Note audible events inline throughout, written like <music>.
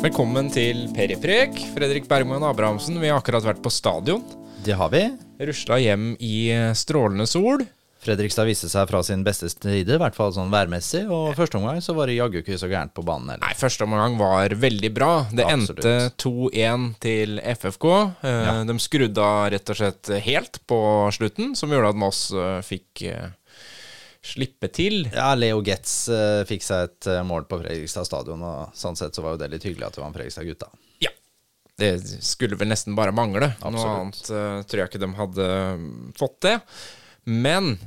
Velkommen til Periprek. Fredrik Bergman Abrahamsen, vi har akkurat vært på stadion. Det har vi. Rusla hjem i strålende sol. Fredrikstad viste seg fra sin beste side, i hvert fall sånn værmessig. Og første omgang så var det jaggu ikke så gærent på banen heller. Nei, første omgang var veldig bra. Det Absolutt. endte 2-1 til FFK. Eh, Ja. De skrudde av rett og slett helt på slutten, som gjorde at Moss eh, fikk eh, slippe til. Ja, Leo Getz uh, fikk seg et eh, mål på Fredrikstad stadion, og sånn sett så var jo det litt hyggelig at det var en Fredrikstad-gutta. Ja. Det skulle vel nesten bare mangle. Noe Absolutt. annet uh, tror jeg ikke de hadde mm, fått det. Men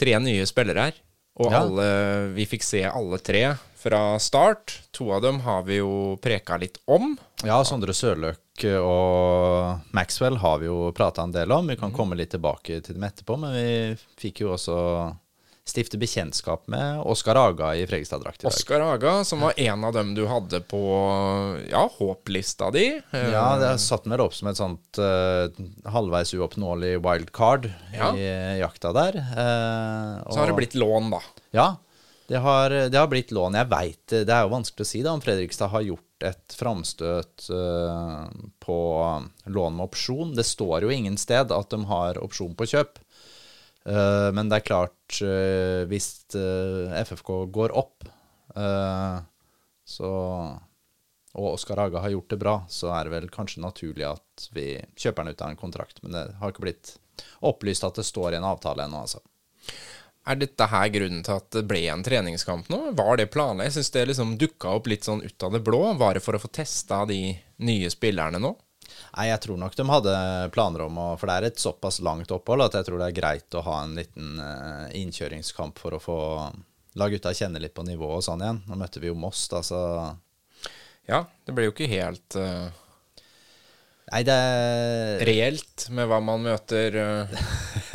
tre nye spillere her, og Ja. alle, vi fikk se alle tre fra start. To av dem har vi jo preka litt om. Ja, Sondre Sørløk og Maxwell har vi jo prata en del om. Vi Mhm. kan komme litt tilbake til dem etterpå, men vi fikk jo også stifte bekjentskap med Oskar Aga i Fredrikstad-drakt i dag. Oskar Aga, som var en av dem du hadde på ja, håplista di. Ja, det satt vel opp som et sånt uh, halvveis uoppnåelig wildcard Ja. i eh, jakta der. Eh, Så har det blitt lån, da. Ja, det har, det har blitt lån. Jeg veit det er jo vanskelig å si da om Fredrikstad har gjort et framstøt uh, på lån med opsjon. Det står jo ingen sted at de har opsjon på kjøp. Eh, men det er klart, eh, hvis eh, FFK går opp, så og Oskar Haga har gjort det bra, så er det vel kanskje naturlig at vi kjøper han ut av en kontrakt. Men det har ikke blitt opplyst at det står i en avtale ennå, altså. Er dette her grunnen til at det ble en treningskamp nå? Var det planlagt? Jeg syns det liksom dukka opp litt sånn ut av det blå. Var det for å få testa de nye spillerne nå? Nei, jeg tror nok de hadde planer om å For det er et såpass langt opphold at jeg tror det er greit å ha en liten eh, innkjøringskamp for å få la gutta kjenne litt på nivået og sånn igjen. Nå møtte vi jo Moss, da, så Ja, det ble jo ikke helt uh, Nei, det reelt med hva man møter uh,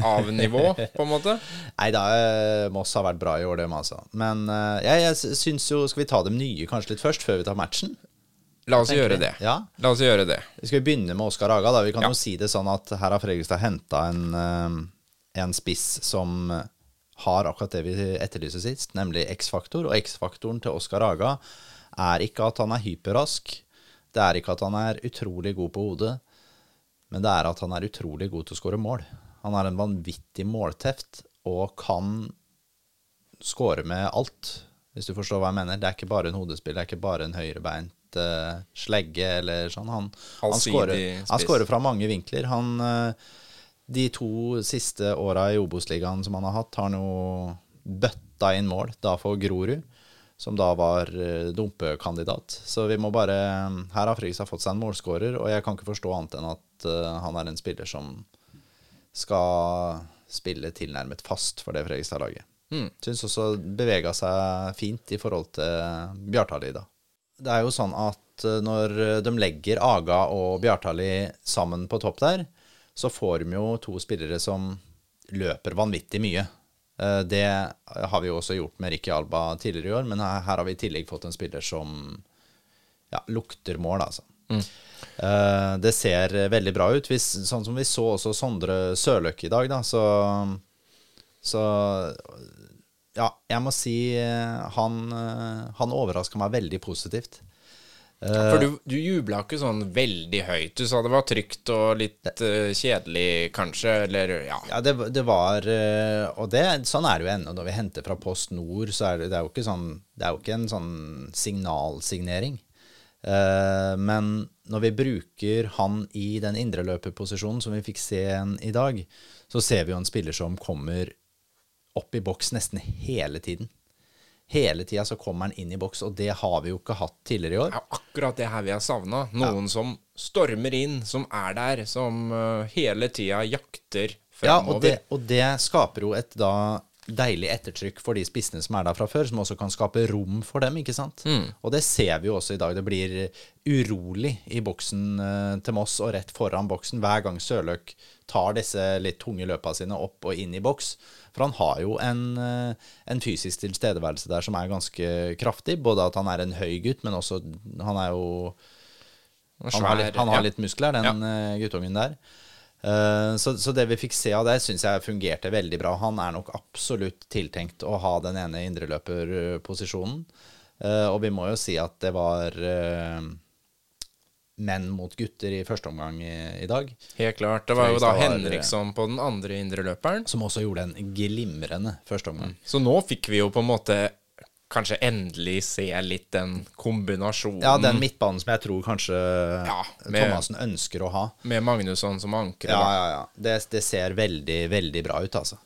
av nivå, på en måte. <laughs> Nei da, Moss har vært bra i år, dem altså. Men jeg, jeg syns jo Skal vi ta dem nye kanskje litt først, før vi tar matchen? La oss gjøre det. Ja. La oss gjøre det. Vi skal begynne med Oskar Haga. da. Vi kan Ja. jo si det sånn at her har Fredrikstad henta en, eh, en spiss som har akkurat det vi etterlyser sist, nemlig X-faktor. Og X-faktoren til Oskar Haga er ikke at han er hyperrask. Det er ikke at han er utrolig god på hodet, men det er at han er utrolig god til å skåre mål. Han har en vanvittig målteft og kan skåre med alt, hvis du forstår hva jeg mener. Det er ikke bare en hodespill, det er ikke bare en høyrebeint eh, slegge eller sånn. Han, han, skårer, han skårer fra mange vinkler. Han, eh, de to siste åra i Obos-ligaen som han har hatt, har han jo bøtta inn mål, da for Grorud, som da var eh, dumpekandidat. Så vi må bare Her har Fredrikstad fått seg en målskårer, og jeg kan ikke forstå annet enn at han er en spiller som skal spille tilnærmet fast for det Fredrikstad-laget. Mm. Syns også bevega seg fint i forhold til Bjartali, da. Det er jo sånn at eh, når de legger Aga og Bjartali sammen på topp der, så får de jo to spillere som løper vanvittig mye. Eh, Det har vi jo også gjort med Ricky Alba tidligere i år, men her har vi i tillegg fått en spiller som ja, lukter mål, altså. Mm. det ser veldig bra ut. Hvis, sånn som vi så også Sondre Sørløk i dag, da, så, så Ja, jeg må si eh, han, eh, han overraska meg veldig positivt. For du, du jubla ikke sånn veldig høyt. Du sa det var trygt og litt eh, kjedelig, kanskje, eller ja. Ja, det, det var eh, Og det, sånn er det jo ennå. Når vi henter fra Post Nord, så er det, det er jo ikke sånn Det er jo ikke en sånn signalsignering. Eh, men når vi bruker han i den indreløperposisjonen som vi fikk se en i dag, så ser vi jo en spiller som kommer opp i boks nesten hele tiden. Hele tida så kommer han inn i boks, og det har vi jo ikke hatt tidligere i år. Det er akkurat det her vi har savna. Noen som stormer inn, som er der, som eh, hele tida jakter fremover. Ja, og det, og det skaper jo et da deilig ettertrykk for de spissene som er der fra før, som også kan skape rom for dem, ikke sant? Og det ser vi jo også i dag. Det blir urolig i boksen eh, til Moss og rett foran boksen hver gang Sørløk tar disse litt tunge løpa sine opp og inn i boks. For han har jo en, eh, en fysisk tilstedeværelse der som er ganske kraftig. Både at han er en høy gutt, men også Han er jo han har, litt, han har litt muskler, den ja. guttungen der. Eh, så, så det vi fikk se av det, syns jeg fungerte veldig bra. Han er nok absolutt tiltenkt å ha den ene indreløperposisjonen. Eh, og vi må jo si at det var eh, menn mot gutter i første omgang i, i dag. Helt klart. Det var jo da var- Henriksson på den andre indreløperen. Som også gjorde en glimrende første omgang. Så nå fikk vi jo på en måte kanskje endelig se litt den kombinasjonen Ja, den midtbanen som jeg tror kanskje Ja, med- Thomassen ønsker å ha. med Magnusson som anker. Ja, ja, ja. Det, det ser veldig, veldig bra ut, altså.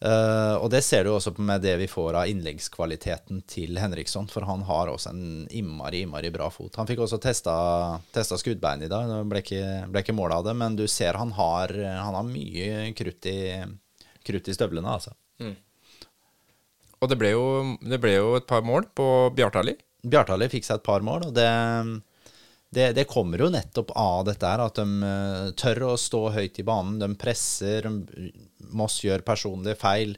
Eh, og det ser du også på med det vi får av innleggskvaliteten til Henriksson, for han har også en innmari, innmari bra fot. Han fikk også testa, testa skuddbein i dag, det ble ikke, ble ikke mål av det, men du ser han har, han har mye krutt i, krutt i støvlene, altså. Og det ble, jo, det ble jo et par mål på Bjartali. Bjartali fikk seg et par mål, og det, det, det kommer jo nettopp av dette her, at de eh, tør å stå høyt i banen. De presser, Moss gjør personlige feil.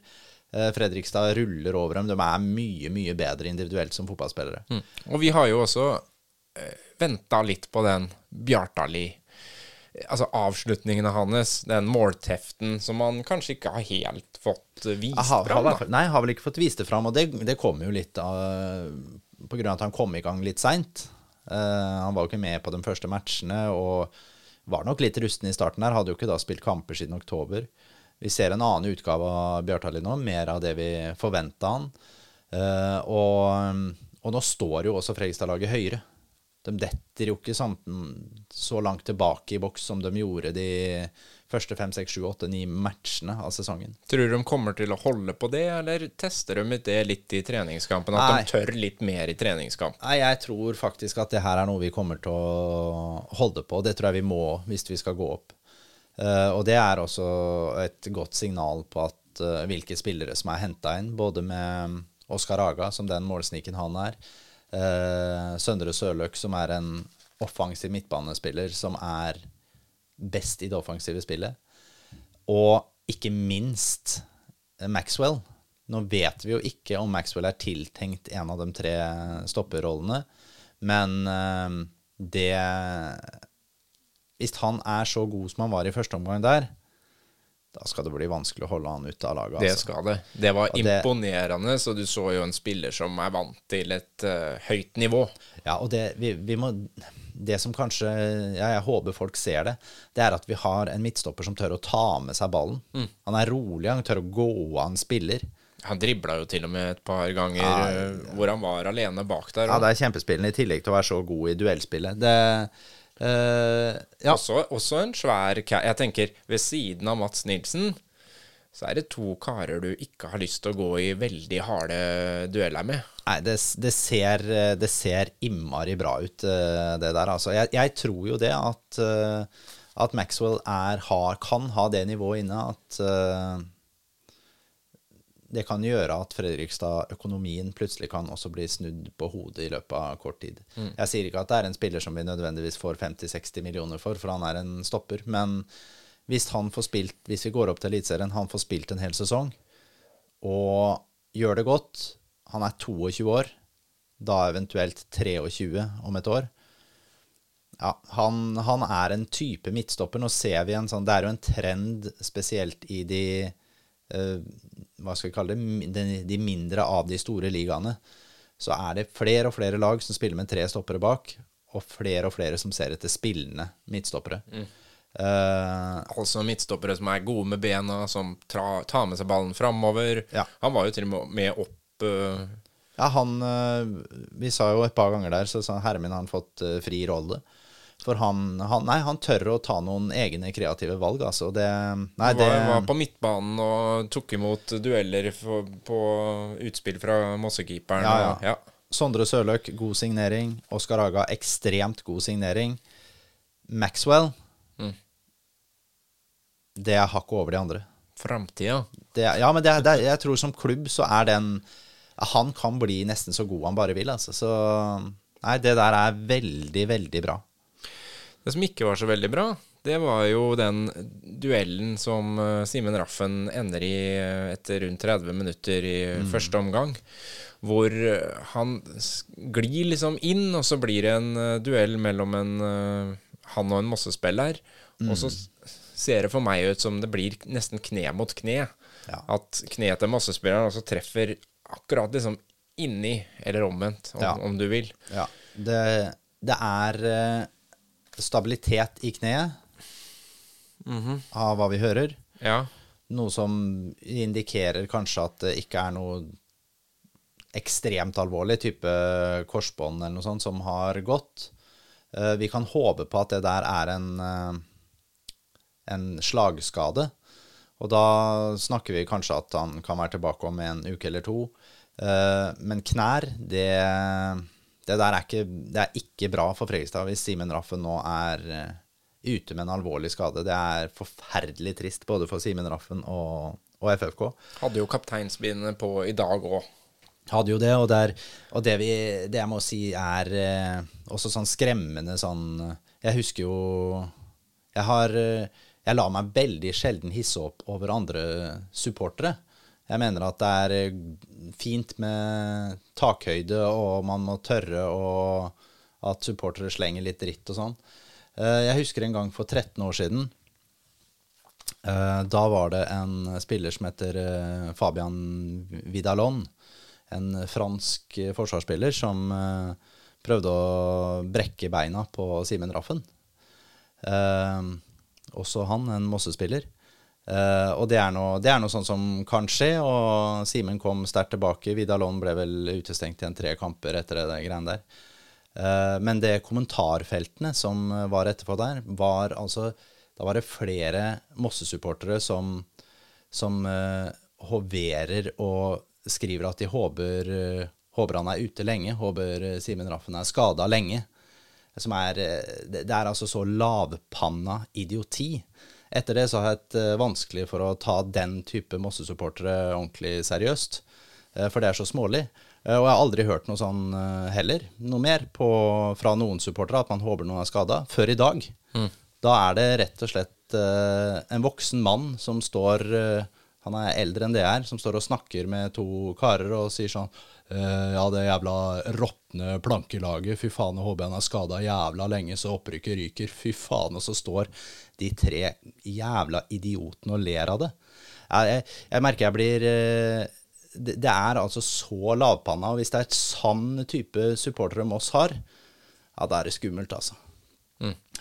Eh, Fredrikstad ruller over dem. De er mye, mye bedre individuelt som fotballspillere. Mm. Og vi har jo også eh, venta litt på den Bjartali Altså avslutningene hans, den målteften som han kanskje ikke har helt fått eh, vist Aha, fram. da. nei, har vel ikke fått vist det fram, og det, det kommer jo litt av På grunn av at han kom i gang litt seint. Han var jo ikke med på de første matchene og var nok litt rusten i starten der. Hadde jo ikke da spilt kamper siden oktober. Vi ser en annen utgave av Bjartali nå, mer av det vi forventa han. Eh, og, og nå står jo også Fredrikstad-laget høyere. De detter jo ikke så langt tilbake i boks som de gjorde de første fem, seks, sju, åtte, ni matchene av sesongen. Tror du de kommer til å holde på det, eller tester de det litt i treningskampen? At Nei. de tør litt mer i treningskamp? Nei, jeg tror faktisk at det her er noe vi kommer til å holde på. Det tror jeg vi må hvis vi skal gå opp. Uh, og det er også et godt signal på at uh, hvilke spillere som er henta inn, både med Oskar Aga, som den målsniken han er, uh, Søndre Sørløk, som er en offensiv midtbanespiller som er best i det offensive spillet, og ikke minst eh, Maxwell. Nå vet vi jo ikke om Maxwell er tiltenkt en av de tre stopperrollene, men eh, det Hvis han er så god som han var i første omgang der, da skal det bli vanskelig å holde han ute av laget. Altså. Det skal det. Det var Og det- imponerende, så du så jo en spiller som er vant til et uh, høyt nivå. Ja, og det, vi, vi må, det som kanskje ja, Jeg håper folk ser det, det er at vi har en midtstopper som tør å ta med seg ballen. Mm. Han er rolig, han tør å gå av en spiller. Han dribla jo til og med et par ganger Ja, eh, hvor han var alene bak der. Ja, det er kjempespillende, i tillegg til å være så god i duellspillet. Det eh, Ja. også, også en svær Jeg tenker, ved siden av Mats Nilsen, så er det to karer du ikke har lyst til å gå i veldig harde dueller med. Nei, det, det, ser, det ser innmari bra ut, eh, det der. Altså, jeg, jeg tror jo det at, eh, at Maxwell er, har, kan ha det nivået inne at eh, det kan gjøre at Fredrikstad-økonomien plutselig kan også bli snudd på hodet i løpet av kort tid. Jeg sier ikke at det er en spiller som vi nødvendigvis får 50-60 millioner for, for han er en stopper, men hvis han får spilt, hvis vi går opp til Eliteserien, han får spilt en hel sesong, og gjør det godt, han er 22 år, da eventuelt 23 om et år, ja, han, han er en type midtstopper. Nå ser vi en sånn Det er jo en trend spesielt i de eh, Hva skal vi kalle det? De, mindre av de store ligaene. Så er det flere og flere lag som spiller med tre stoppere bak, og flere og flere som ser etter spillende midtstoppere. Eh, Altså midtstoppere som er gode med bena, som tra, tar med seg ballen framover. Ja. Han var jo til og med med opp uh, ja, han uh, Vi sa jo et par ganger der, så sa Hermin har han fått fri rolle. For han, han Nei, han tør å ta noen egne kreative valg, altså. Det Nei, det var, var på midtbanen og tok imot dueller for, på utspill fra Mossekeeperen. Ja, ja. ja. Sondre Sørløk, god signering. Oskar Haga, ekstremt god signering. Maxwell Mm. Det er hakket over de andre. Framtida. Ja, men det, det, jeg tror som klubb så er den Han kan bli nesten så god han bare vil, altså. Så Nei, det der er veldig, veldig bra. Det som ikke var så veldig bra, det var jo den duellen som eh, Simen Raffen ender i eh, etter rundt 30 minutter i første omgang. Hvor eh, han glir liksom inn, og så blir det en eh, duell mellom en, eh, han og en Mosse-spiller. Og så ser det for meg ut som det blir nesten kne mot kne. Ja. At kneet til Mosse-spilleren også treffer akkurat liksom inni, eller omvendt, om, Ja. om du vil. Ja. Det, det er eh, stabilitet i kneet, av hva vi hører. Ja. Noe som indikerer kanskje at det ikke er noe ekstremt alvorlig, type korsbånd eller noe sånt, som har gått. Eh, Vi kan håpe på at det der er en, eh, en slagskade. Og da snakker vi kanskje at han kan være tilbake om en uke eller to. Eh, Men knær, det, det der er ikke, det er ikke bra for Fredrikstad hvis Simen Raffen nå er eh, ute med en alvorlig skade. Det er forferdelig trist både for Simen Raffen og, og FFK. Hadde jo kapteinsbindet på i dag òg. Hadde jo det, og, der, og det, vi, det jeg må si er eh, også sånn skremmende sånn Jeg husker jo Jeg har eh, Jeg lar meg veldig sjelden hisse opp over andre supportere. Jeg mener at det er eh, fint med takhøyde, og man må tørre og at supportere slenger litt dritt og sånn. Eh, Jeg husker en gang for 13 år siden. Eh, Da var det en spiller som heter Fabian Vidalon. En fransk forsvarsspiller som prøvde å brekke beina på Simen Raffen. Også han, en Mosse-spiller. Eh, og det er, noe, det er noe sånn som kan skje, og Simen kom sterkt tilbake. Vidalon ble vel utestengt igjen tre kamper etter det greiene der. Uh, men det kommentarfeltene som var etterpå der, var altså Da var det flere Mosse-supportere som, som uh, hoverer og skriver at de håper, håper han er ute lenge, håper Simen Raffen er skada lenge. Er, det er altså så lavpanna idioti. Etter det så har jeg hatt eh, vanskelig for å ta den type Mosse-supportere ordentlig seriøst. Eh, For det er så smålig. Eh, Og jeg har aldri hørt noe sånn heller, noe mer på, fra noen supportere, at man håper noen er skada, før i dag. Da er det rett og slett en voksen mann som står Han er eldre enn det jeg er, som står og snakker med to karer og sier sånn Ja, det jævla råtne plankelaget, fy faen, jeg håper han er skada jævla lenge så opprykket ryker. Fy faen. Og så står de tre jævla idiotene og ler av det. Jeg, jeg, jeg merker jeg blir eh, det, det er altså så lavpanna, og hvis det er et sann type supportere Moss har, ja, da er det skummelt, altså.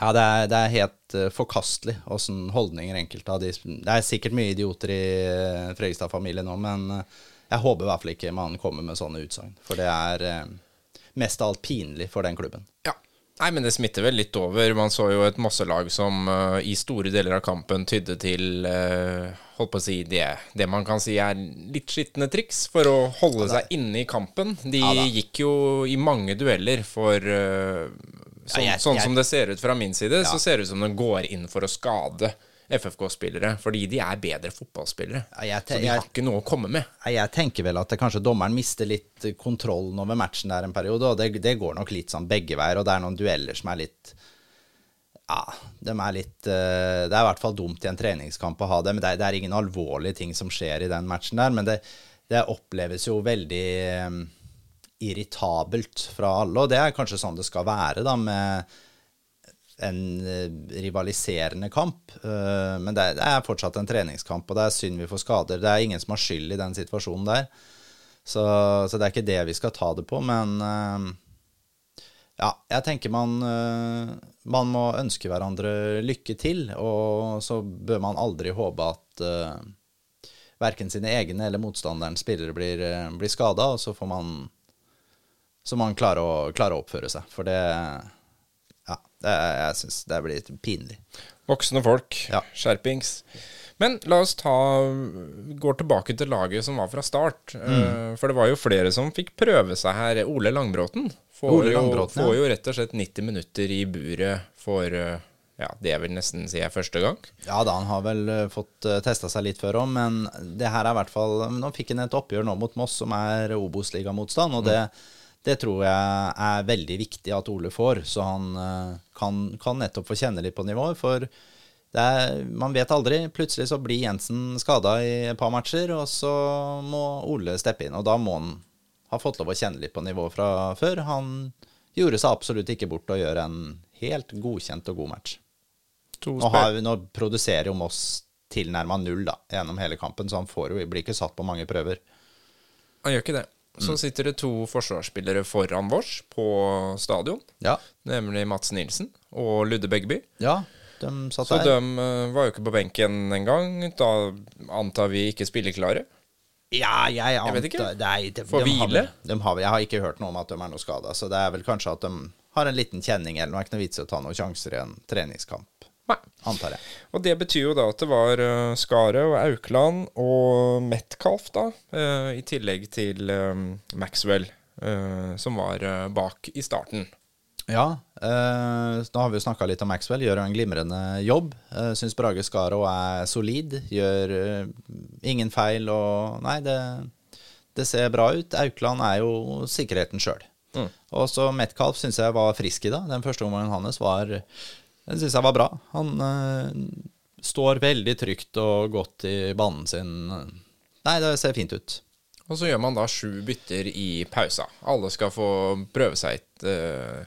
Ja, det er, det er helt uh, forkastelig åssen holdninger enkelte av de Det er sikkert mye idioter i uh, Fredrikstad-familien nå, men eh, jeg håper i hvert fall ikke man kommer med sånne utsagn. For det er eh, mest av alt pinlig for den klubben. Ja. Nei, men det smitter vel litt over. Man så jo et masselag som uh, i store deler av kampen tydde til uh, Holdt på å si det, det man kan si er litt skitne triks for å holde seg inne i kampen. De Ja gikk jo i mange dueller for uh, sånn, Ja, jeg- sånn som det ser ut fra min side, Ja. så ser det ut som de går inn for å skade FFK-spillere, fordi de er bedre fotballspillere. Ja, så de har ikke noe å komme med. Jeg tenker vel at det kanskje dommeren mister litt kontrollen over matchen der en periode, og det, det går nok litt sånn begge veier, og det er noen dueller som er litt Ja, de er litt uh, Det er i hvert fall dumt i en treningskamp å ha det, men det det er ingen alvorlige ting som skjer i den matchen der, men det, det oppleves jo veldig um, irritabelt fra alle, og det er kanskje sånn det skal være, da, med en eh, rivaliserende kamp. Eh, men det er, fortsatt en treningskamp, og det er synd vi får skader. Det er ingen som har skyld i den situasjonen der. Så, så det er ikke det vi skal ta det på, men eh, ja, jeg tenker man, man må ønske hverandre lykke til, og så bør man aldri håpe at uh, verken sine egne eller motstanderens spillere blir, blir skada, og så får man så man klarer å, klare å oppføre seg. For det det, jeg syns det blir litt pinlig. Voksne folk. Ja. Skjerpings. Men la oss ta gå tilbake til laget som var fra start. Mm. Eh, For det var jo flere som fikk prøve seg her. Ole Langbråten får, Ole jo, får ja. jo rett og slett 90 minutter i buret for eh, ja, det vil nesten si er første gang. Ja da, han har vel uh, fått testa seg litt før òg, men det her er i hvert fall Nå fikk han et oppgjør nå mot Moss som er Obos-ligamotstand, og det, det tror jeg er veldig viktig at Ole får, så han uh, kan, kan nettopp få kjenne litt på nivået. For det er, man vet aldri. Plutselig så blir Jensen skada i et par matcher, og så må Ole steppe inn. Og da må han ha fått lov å kjenne litt på nivået fra før. Han gjorde seg absolutt ikke bort og gjør en helt godkjent og god match. Nå, har, nå produserer jo Moss tilnærma null da, gjennom hele kampen, så han får jo, blir ikke satt på mange prøver. Han gjør ikke det. Så sitter det to forsvarsspillere foran vårs på stadion. Ja. Nemlig Mats Nilsen og Ludde Begby. ja, de satt Så der. de eh, var jo ikke på benken engang. Da antar vi ikke spilleklare. Ja, jeg antar vet ikke. Nei, de, For de har hvile? vel- De har, vel- jeg har ikke hørt noe om at de er noe skada, så det er vel kanskje at de har en liten kjenning eller noe. Det er ikke noe vits i å ta noen sjanser i en treningskamp, Nei. antar jeg. Og det betyr jo da at det var uh, Skare og Aukland og Metcalf, da, eh, i tillegg til eh, Maxwell, eh, som var eh, bak i starten. Ja, eh, nå har vi jo snakka litt om Maxwell. Gjør jo en glimrende jobb. Uh, Syns Brage Skaro er solid. Gjør eh, ingen feil og Nei, det, det ser bra ut. Aukland er jo sikkerheten sjøl. Mm. Og så Metcalf syns jeg var frisk i dag. Den første omgangen hans var Den syns jeg var bra. Han uh, står veldig trygt og godt i banen sin. Nei, det ser fint ut. Og så gjør man da sju bytter i pausa. Alle skal få prøve seg et uh,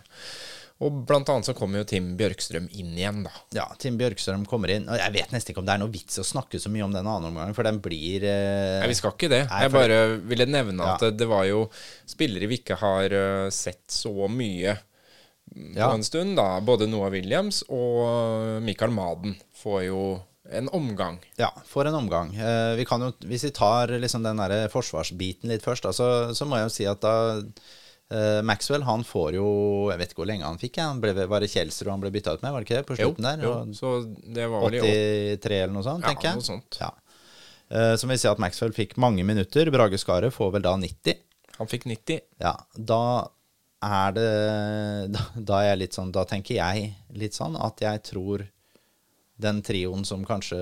Og blant annet så kommer jo Tim Bjørkstrøm inn igjen, da. Ja, Tim Bjørkstrøm kommer inn. Og jeg vet nesten ikke om det er noe vits å snakke så mye om den andre omgangen, for den blir uh, Nei, vi skal ikke det. Nei, Jeg bare ville nevne at det, det var jo spillere vi ikke har uh, sett så mye på en stund, da. Både Noah Williams og Michael Maden får jo en omgang. Ja, får en omgang. Eh, vi kan jo, hvis vi tar liksom den der forsvarsbiten litt først, da, så, så må jeg jo si at da eh, Maxwell han får jo Jeg vet ikke hvor lenge han fikk. Han ble, var det Kjelsrud han ble bytta ut med? Var det ikke det? På slutten der? jo. Så det var vel i åt- 83 eller noe sånt, Ja, tenker jeg. noe sånt. Ja. Eh, som vil si at Maxwell fikk mange minutter. Brage Skaret får vel da 90. Han fikk 90. Ja, da er det da, er jeg litt sånn Da tenker jeg litt sånn at jeg tror den trioen som kanskje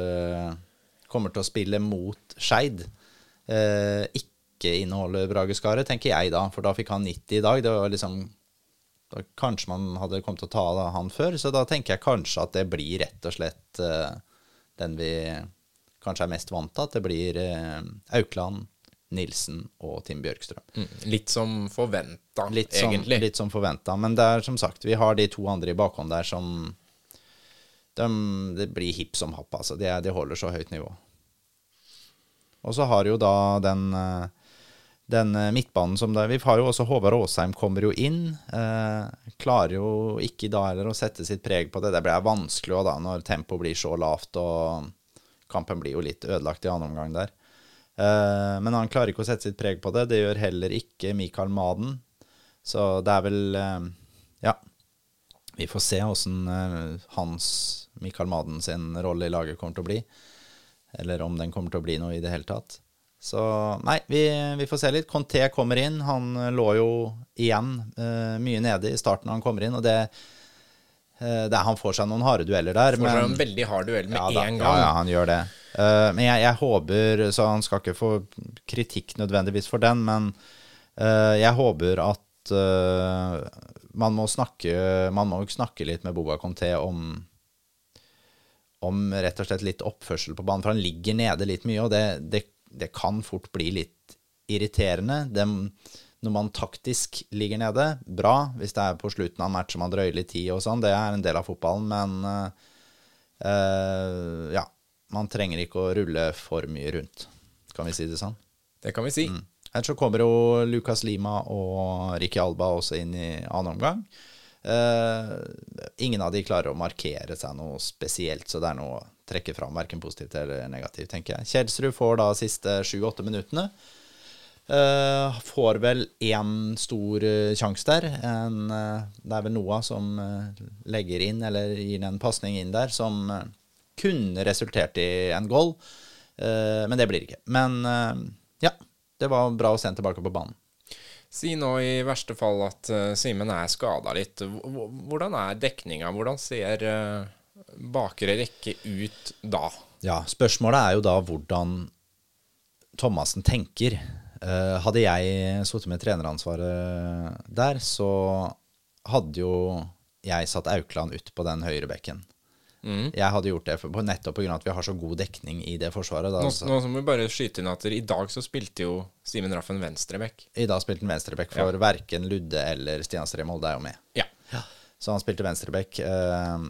kommer til å spille mot Skeid, eh, ikke inneholder Brage Skaret, tenker jeg da. For da fikk han 90 i dag. Det var liksom da Kanskje man hadde kommet til å ta han før. Så da tenker jeg kanskje at det blir rett og slett eh, den vi kanskje er mest vant til. At det blir eh, Aukland, Nilsen og Tim Bjørkstrøm. Mm. Litt som forventa, Litt som, egentlig. litt som forventa. Men det er som sagt, vi har de to andre i bakhånd der som de, Det blir hipp som happ, altså. De, de holder så høyt nivå. Og så har jo da den eh, den eh, midtbanen som det, Vi har jo også Håvard Aasheim kommer jo inn. Eh, klarer jo ikke da heller å sette sitt preg på det. Det blir vanskelig da når tempoet blir så lavt og kampen blir jo litt ødelagt i annen omgang der. Eh, men han klarer ikke å sette sitt preg på det. Det gjør heller ikke Mikael Maden. Så det er vel eh, Ja. Vi får se åssen hans, Mikael Maden, sin rolle i laget kommer til å bli. Eller om den kommer til å bli noe i det hele tatt. Så nei, vi, vi får se litt. Conté kommer inn. Han eh, lå jo igjen eh, mye nede i starten da han kommer inn, og det, eh, det Han får seg noen harde dueller der. Får seg en veldig hard duell med ja, da, en gang. Ja, ja, han gjør det. Uh, men jeg, jeg håper Så han skal ikke få kritikk nødvendigvis for den, men uh, jeg håper at uh, man må snakke Man må jo snakke litt med Boba Conté om om rett og slett litt oppførsel på banen, for han ligger nede litt mye, og det, det, det kan fort bli litt irriterende. Dem, når man taktisk ligger nede, bra. Hvis det er på slutten av en match og man drøyer litt tid og sånn, det er en del av fotballen, men uh, ja. Man trenger ikke å rulle for mye rundt, kan vi si det sånn. Det kan vi si. Mm. Ellers så kommer jo Lucas Lima og Ricky Alba også inn i annen omgang. Uh, ingen av de klarer å markere seg noe spesielt, så det er noe å trekke fram, verken positivt eller negativt, tenker jeg. Kjelsrud får da siste sju-åtte minuttene. Eh, får vel én stor uh, sjanse der. En, uh, det er vel Noah som legger inn, eller gir en pasning inn der, som kunne resultert i en goal. Men det blir det ikke. Men ja, det var bra å se ham tilbake på banen. Si nå i verste fall at uh, Simen er skada litt. Hvordan er dekninga? Hvordan ser uh, bakre rekke ut da? Ja, spørsmålet er jo da hvordan Thomassen tenker. Eh, hadde jeg sittet med treneransvaret der, så hadde jo jeg satt Aukland ut på den høyre bekken. Mm. Jeg hadde gjort det for, på- nettopp pga. at vi har så god dekning i det forsvaret. Da, Nå, nå må vi bare skyte inn at i dag så spilte jo Simen Raffen venstreback. I dag spilte han venstreback, for verken Ludde eller Stian Stree Molde er jo med. Ja. Så han spilte venstreback. Eh,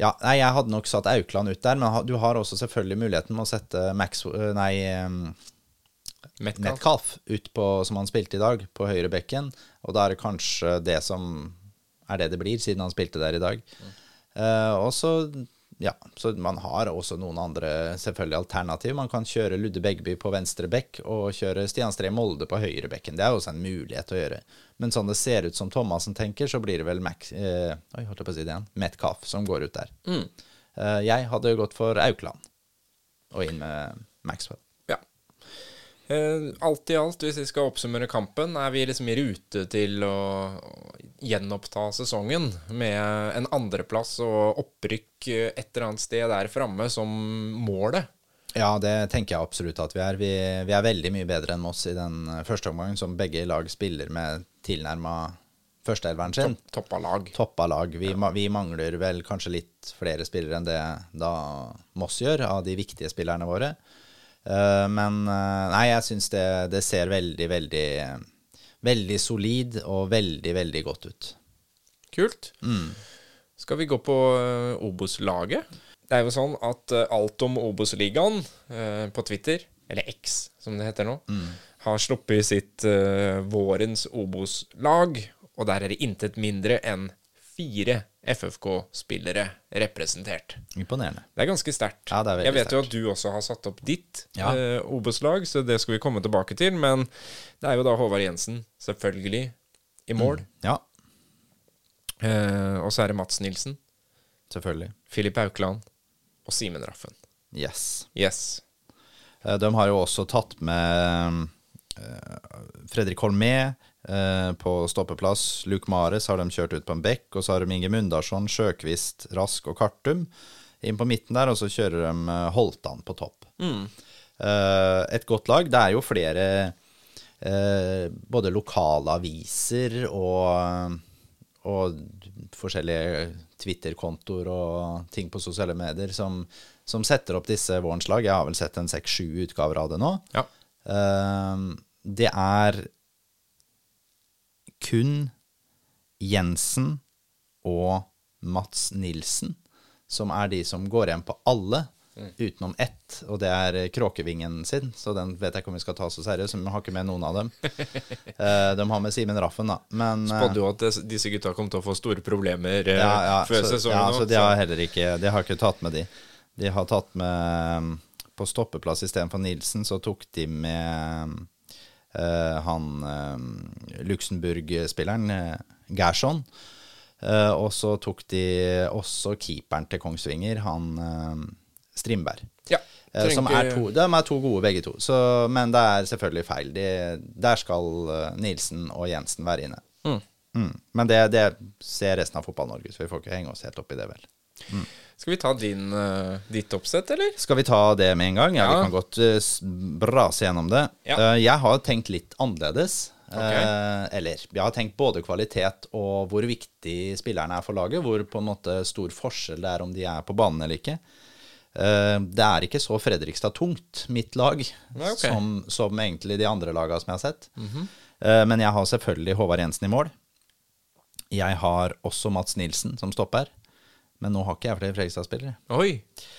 ja, nei, jeg hadde nok satt Aukland ut der, men ha- du har også selvfølgelig muligheten med å sette Max eh, Nei, Metcalf. Ut på, som han spilte i dag, på høyre bekken. Og da er det kanskje det som er det det blir, siden han spilte der i dag. Uh, og så ja, så man har også noen andre selvfølgelig alternativ. Man kan kjøre Ludde Begby på venstre bekk og kjøre Stian Stree Molde på høyre bekken. Det er også en mulighet å gjøre. Men sånn det ser ut som Thomassen tenker, så blir det vel Mac, eh, oi, holdt jeg på å si det igjen, Metcalf som går ut der. Eh, jeg hadde gått for Aukland og inn med Maxwell. Eh, alt i alt, hvis vi skal oppsummere kampen, er vi liksom i rute til å gjenoppta sesongen med en andreplass og opprykk et eller annet sted der framme som målet. Ja, det tenker jeg absolutt at vi er. Vi, vi er veldig mye bedre enn Moss i den eh, første omgangen, som begge lag spiller med tilnærma førsteelveren sin. Topp, toppa lag. Toppa lag. Vi, ja. vi mangler vel kanskje litt flere spillere enn det da Moss gjør, av de viktige spillerne våre. Eh, men eh, nei, jeg syns det, det ser veldig, veldig Veldig solid og veldig, veldig godt ut. Kult. Skal vi gå på eh, Obos-laget? Det er jo sånn at alt om Obos-ligaen på Twitter, eller X som det heter nå, har sluppet sitt vårens Obos-lag, og der er det intet mindre enn fire FFK-spillere representert. Imponerende. Det er ganske sterkt. Ja, Jeg vet jo at du også har satt opp ditt Ja. eh, Obos-lag, så det skal vi komme tilbake til. Men det er jo da Håvard Jensen, selvfølgelig, i mål. Ja, Eh, og så er det Mats Nilsen, selvfølgelig. Filip Aukland og Simen Raffen. Yes. Yes. Eh, De har jo også tatt med eh, Fredrik Holmé eh, på stoppeplass. Luke Mares har de kjørt ut på en bekk. Og så har de Inge Mundarsson, Sjøkvist, Rask og Kartum inn på midten der. Og så kjører de eh, Holtan på topp. Eh, Et godt lag. Det er jo flere eh, både lokale aviser og, og forskjellige Twitter-kontoer og ting på sosiale medier som, som setter opp disse vårens lag. Jeg har vel sett en seks-sju utgaver av det nå. Ja. Det er kun Jensen og Mats Nilsen som er de som går igjen på alle, utenom ett, og det er Kråkevingen sin, så den vet jeg ikke om vi skal ta så seriøst, men vi har ikke med noen av dem. <laughs> Eh, de har med Simen Raffen, da. Men eh, Spådde jo at disse gutta kom til å få store problemer eh, ja, ja, før så, sesongen. ja, nå, så de har heller ikke De har ikke tatt med de. De har tatt med På stoppeplass istedenfor Nilsen, så tok de med eh, han eh, Luxembourg-spilleren eh, Gerson. Eh, og så tok de også keeperen til Kongsvinger, han eh, Strindberg. Ja, Eh, som er to, de er to gode, begge to. Så, men det er selvfølgelig feil. De, der skal eh, Nilsen og Jensen være inne. Mm. Men det, det ser resten av Fotball-Norge, så vi får ikke henge oss helt opp i det, vel. Skal vi ta din, eh, ditt oppsett, eller? Skal vi ta det med en gang? Ja, Ja. vi kan godt uh, brase gjennom det. Ja. Uh, jeg har tenkt litt annerledes. Okay. Uh, eller jeg har tenkt både kvalitet og hvor viktig spillerne er for laget. Hvor på en måte stor forskjell det er om de er på banen eller ikke. Eh, det er ikke så Fredrikstad-tungt, mitt lag, Nei, ok. som, som egentlig de andre lagene som jeg har sett. Eh, men jeg har selvfølgelig Håvard Jensen i mål. Jeg har også Mats Nilsen som stopper. Men nå har ikke jeg flere Fredrikstad-spillere. Oi!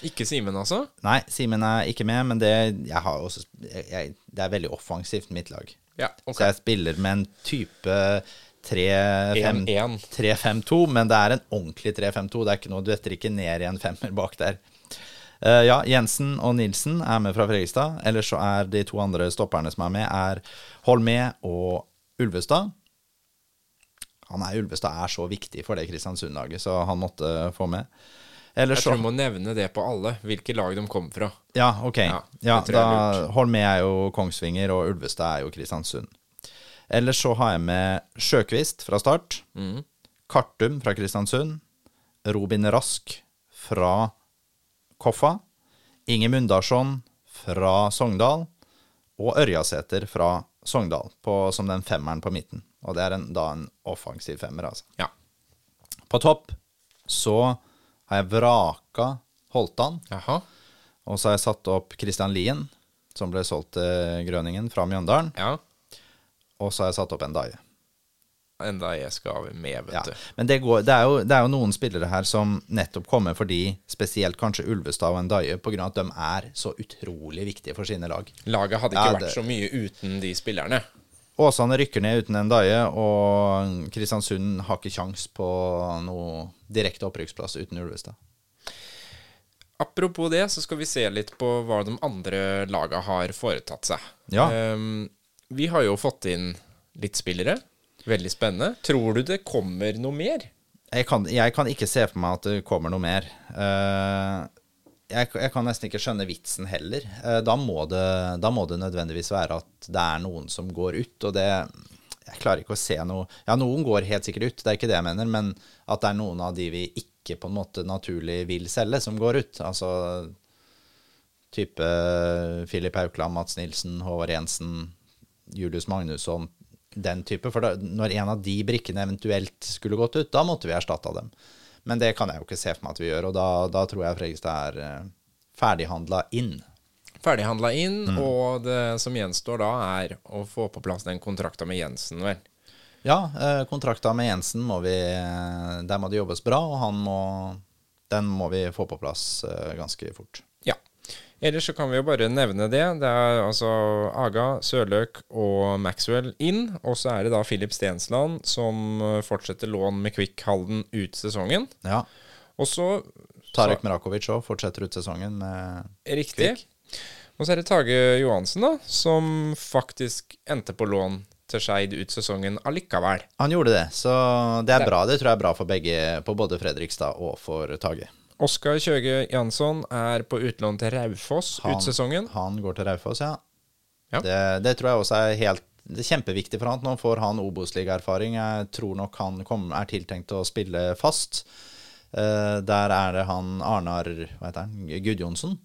Ikke Simen, altså? Nei, Simen er ikke med, men det, jeg har også, jeg, det er veldig offensivt, mitt lag. Ja, okay. Så jeg spiller med en type 3-5 1-1. 3-5-2, men det er en ordentlig 3-5-2. Det er ikke noe, Du detter ikke ned i en femmer bak der. Uh, ja, Jensen og Nilsen er med fra Fredrikstad. Ellers så er de to andre stopperne som er med, er Holmé og Ulvestad. Han er, Ulvestad er så viktig for det Kristiansund-laget, så han måtte få med. Eller Jeg tror du må nevne det på alle, hvilke lag de kommer fra. Ja, ok. Ja, Ja, da Holmé er jo Kongsvinger, og Ulvestad er jo Kristiansund. Ellers så har jeg med Sjøkvist fra start. Mm. Kartum fra Kristiansund. Robin Rask fra Koffa. Inge Mundarsson fra Sogndal. Og Ørjasæter fra Sogndal på, som den femmeren på midten. Og det er en, da en offensiv femmer, altså. Ja. På topp så har jeg vraka Holtan. Jaha. Og så har jeg satt opp Christian Lien, som ble solgt til Grøningen fra Mjøndalen. Ja. Og så har jeg satt opp en Daie. Enda jeg skal med, vet Ja. du. Men det, går, det, er jo, det er jo noen spillere her som nettopp kommer fordi, spesielt kanskje Ulvestad og Ndaye, pga. at de er så utrolig viktige for sine lag. Laget hadde ikke Ja, vært så mye uten de spillerne. Åsane rykker ned uten Ndaye, og Kristiansund har ikke kjangs på noe direkte opprykksplass uten Ulvestad. Apropos det, så skal vi se litt på hva de andre laga har foretatt seg. Ja. Um, vi har jo fått inn litt spillere. Veldig spennende. Tror du det kommer noe mer? Jeg kan, jeg kan ikke se for meg at det kommer noe mer. Eh, jeg, jeg kan nesten ikke skjønne vitsen heller. Eh, da, må det, da må det nødvendigvis være at det er noen som går ut, og det Jeg klarer ikke å se noe Ja, noen går helt sikkert ut, det er ikke det jeg mener, men at det er noen av de vi ikke på en måte naturlig vil selge, som går ut. Altså type Filip Haukland, Mats Nilsen, Håvard Jensen, Julius Magnusson, den type. For da, når en av de brikkene eventuelt skulle gått ut, da måtte vi erstatta dem. Men det kan jeg jo ikke se for meg at vi gjør, og da, da tror jeg Fredrikstad er eh, ferdighandla inn. Ferdighandla inn, Mm. og det som gjenstår da, er å få på plass den kontrakta med Jensen, vel. Ja, eh, kontrakta med Jensen må vi eh, Der må det jobbes bra, og han må Den må vi få på plass ganske fort. Ellers så kan vi jo bare nevne det. Det er altså Aga, Sørløk og Maxwell inn. Og så er det da Filip Stensland som eh, fortsetter lån med Kvikk Halden ut sesongen. Ja. Og så Tarek Mrakovic òg fortsetter ut sesongen med Riktig. Kvikk. Og så er det Tage Johansen, da, som faktisk endte på lån til Skeid ut sesongen allikevel. Han gjorde det, så det er bra. Det tror jeg er bra for begge, på både Fredrikstad og for Tage. Oskar Kjøge Jansson er på utlån til Raufoss ut sesongen. Han går til Raufoss, ja. Ja. Det, det tror jeg også er helt det er kjempeviktig for han. Nå får han Obos-ligaerfaring. Jeg tror nok han kom, er tiltenkt å spille fast. Uh, der er det han Arnar hva heter han, Gudjonsen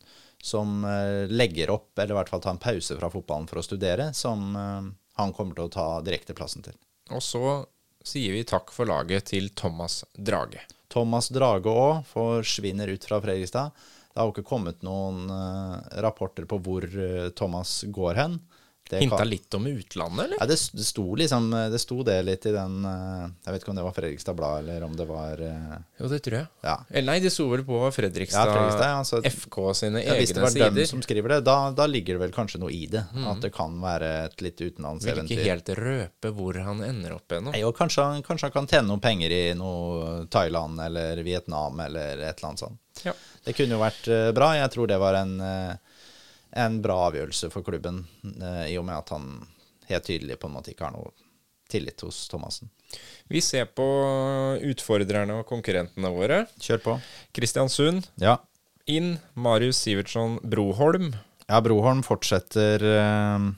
som uh, legger opp, eller i hvert fall tar en pause fra fotballen for å studere, som uh, han kommer til å ta direkteplassen til. Og så sier vi takk for laget til Thomas Drage. Thomas Drage òg forsvinner ut fra Fredrikstad. Det har jo ikke kommet noen eh, rapporter på hvor eh, Thomas går hen. Hinta litt om utlandet, eller? Ja, det, det sto liksom Det sto det litt i den eh, Jeg vet ikke om det var Fredrikstad Blad, eller om det var eh, Jo, det tror jeg. Ja. Eller nei, det sto vel på Fredrikstad, Ja, Fredrikstad, altså- FK sine ja, Hvis det var sider. dem som skriver det, da, da ligger det vel kanskje noe i det. At det kan være et litt Vil utenlandseventyr. ikke helt røpe hvor han ender opp ennå. Nei, og kanskje, kanskje han kan tjene noen penger i noe Thailand eller Vietnam eller et eller annet sånt. Ja. Det kunne jo vært eh, bra. Jeg tror det var en, eh, en bra avgjørelse for klubben, eh, i og med at han helt tydelig på en måte ikke har noe tillit hos Thomassen. Vi ser på utfordrerne og konkurrentene våre. Kjør på. Kristiansund Ja. inn. Marius Sivertsson Broholm. Ja, Broholm fortsetter eh,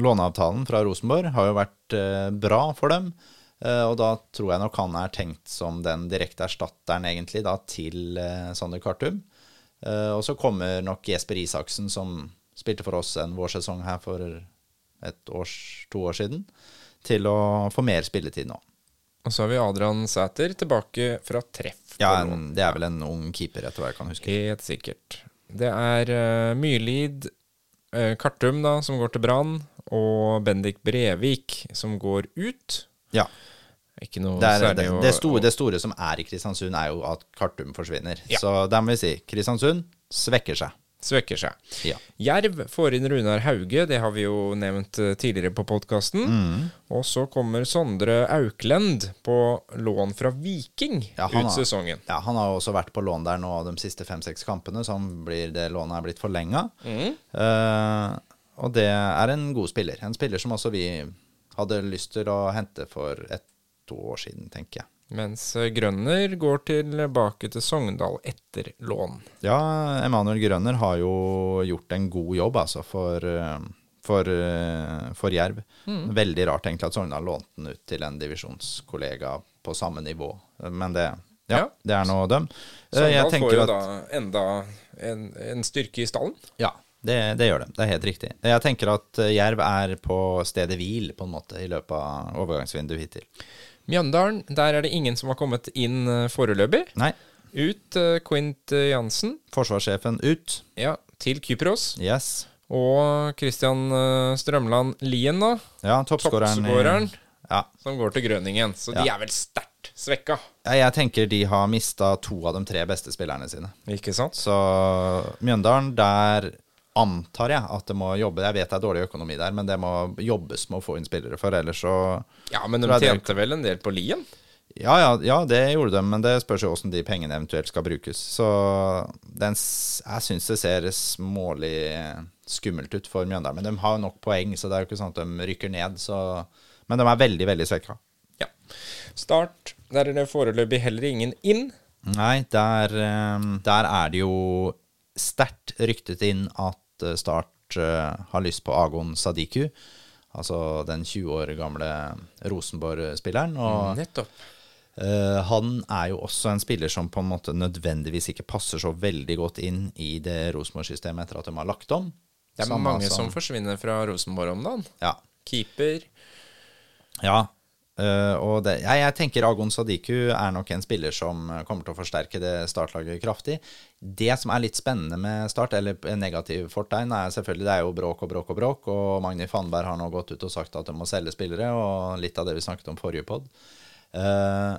låneavtalen fra Rosenborg. Har jo vært eh, bra for dem. Eh, og da tror jeg nok han er tenkt som den direkte erstatteren, egentlig, da, til eh, Sander Kartum. Eh, og så kommer nok Jesper Isaksen, som spilte for oss en vårsesong her for et års, to år siden, til å få mer spilletid nå. Og så har vi Adrian Sæter tilbake fra treff. Ja, en, Det er vel en ung keeper, etter hva jeg kan huske. Helt sikkert. Det er uh, Myrlid uh, Kartum, da, som går til Brann, og Bendik Brevik, som går ut. Ja. Ikke noe Det, er, særlig det, det, store, det store som er i Kristiansund, er jo at Kartum forsvinner. Ja. Så der må vi si Kristiansund svekker seg. Svekker seg. Ja. Jerv får inn Runar Hauge, det har vi jo nevnt eh, tidligere på podkasten. Mm. Og så kommer Sondre Auklend på lån fra Viking Ja, ut har- sesongen. Ja, Han har også vært på lån der nå de siste fem-seks kampene, så blir, det lånet er blitt forlenga. Mm. og det er en god spiller. En spiller som også vi hadde lyst til å hente for et to år siden, tenker jeg. Mens eh, Grønner går tilbake til Sogndal etter lån. Ja, Emanuel Grønner har jo gjort en god jobb, altså, for, eh, for, eh, for Jerv. Mm. Veldig rart egentlig at Sogndal lånte den ut til en divisjonskollega på samme nivå. Men det, ja, Ja. det er nå dem. Sogndal får jo at- da enda en, en styrke i stallen. Ja, det, det gjør det. Det er helt riktig. Jeg tenker at Jerv er på stedet hvil, på en måte, i løpet av overgangsvinduet hittil. Mjøndalen, der er det ingen som har kommet inn eh, foreløpig. Nei, Ut uh, Quint eh, Jansen, forsvarssjefen ut. ja, til Kypros. Yes. Og Christian uh, Strømland Lien, da. Ja, toppskåreren Ja. som går til Grønningen. Så de er vel sterkt svekka, Ja, Jeg tenker de har mista to av de tre beste spillerne sine. ikke sant? Så Mjøndalen, der antar jeg at det må jobbe Jeg vet det er dårlig økonomi der, men det må jobbes med å få inn spillere, for ellers så Ja, men de tjente vel en del på Lien? Ja, ja, ja, det gjorde de, men det spørs jo hvordan de pengene eventuelt skal brukes. Så den, jeg syns det ser smålig skummelt ut for Mjøndalen. Men de har jo nok poeng, så det er jo ikke sånn at de rykker ned. Så, men de er veldig, veldig svekka. Ja. Start. Der er det foreløpig heller ingen inn. Nei, der, eh, der er det jo sterkt ryktet inn at eh, Start eh, har lyst på Agon Sadiku. Altså den 20 år gamle Rosenborg-spilleren. Og Nettopp. Eh, han er jo også en spiller som på en måte nødvendigvis ikke passer så veldig godt inn i det Rosenborg-systemet etter at de har lagt om. Det er Samme mange som forsvinner fra Rosenborg om dagen. Ja. Keeper. ja. Eh, og det, jeg, jeg tenker Agon Sadiku er nok en spiller som kommer til å forsterke det startlaget kraftig. Det som er litt spennende med Start, eller negativ fortegn, er selvfølgelig det er jo bråk og bråk og bråk. Og Magni Fannberg har nå gått ut og sagt at de må selge spillere, og litt av det vi snakket om forrige pod. Uh,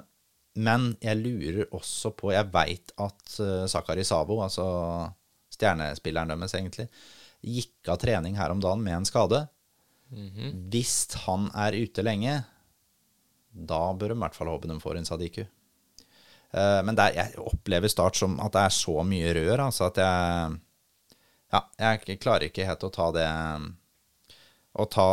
men jeg lurer også på Jeg veit at uh, Sakari Savo, altså stjernespilleren deres, egentlig, gikk av trening her om dagen med en skade. Hvis han er ute lenge, da bør de i hvert fall håpe de får en Sadiku. Eh, men der, jeg opplever Start som at det er så mye rør, altså at jeg Ja, jeg klarer ikke helt å ta det Å ta,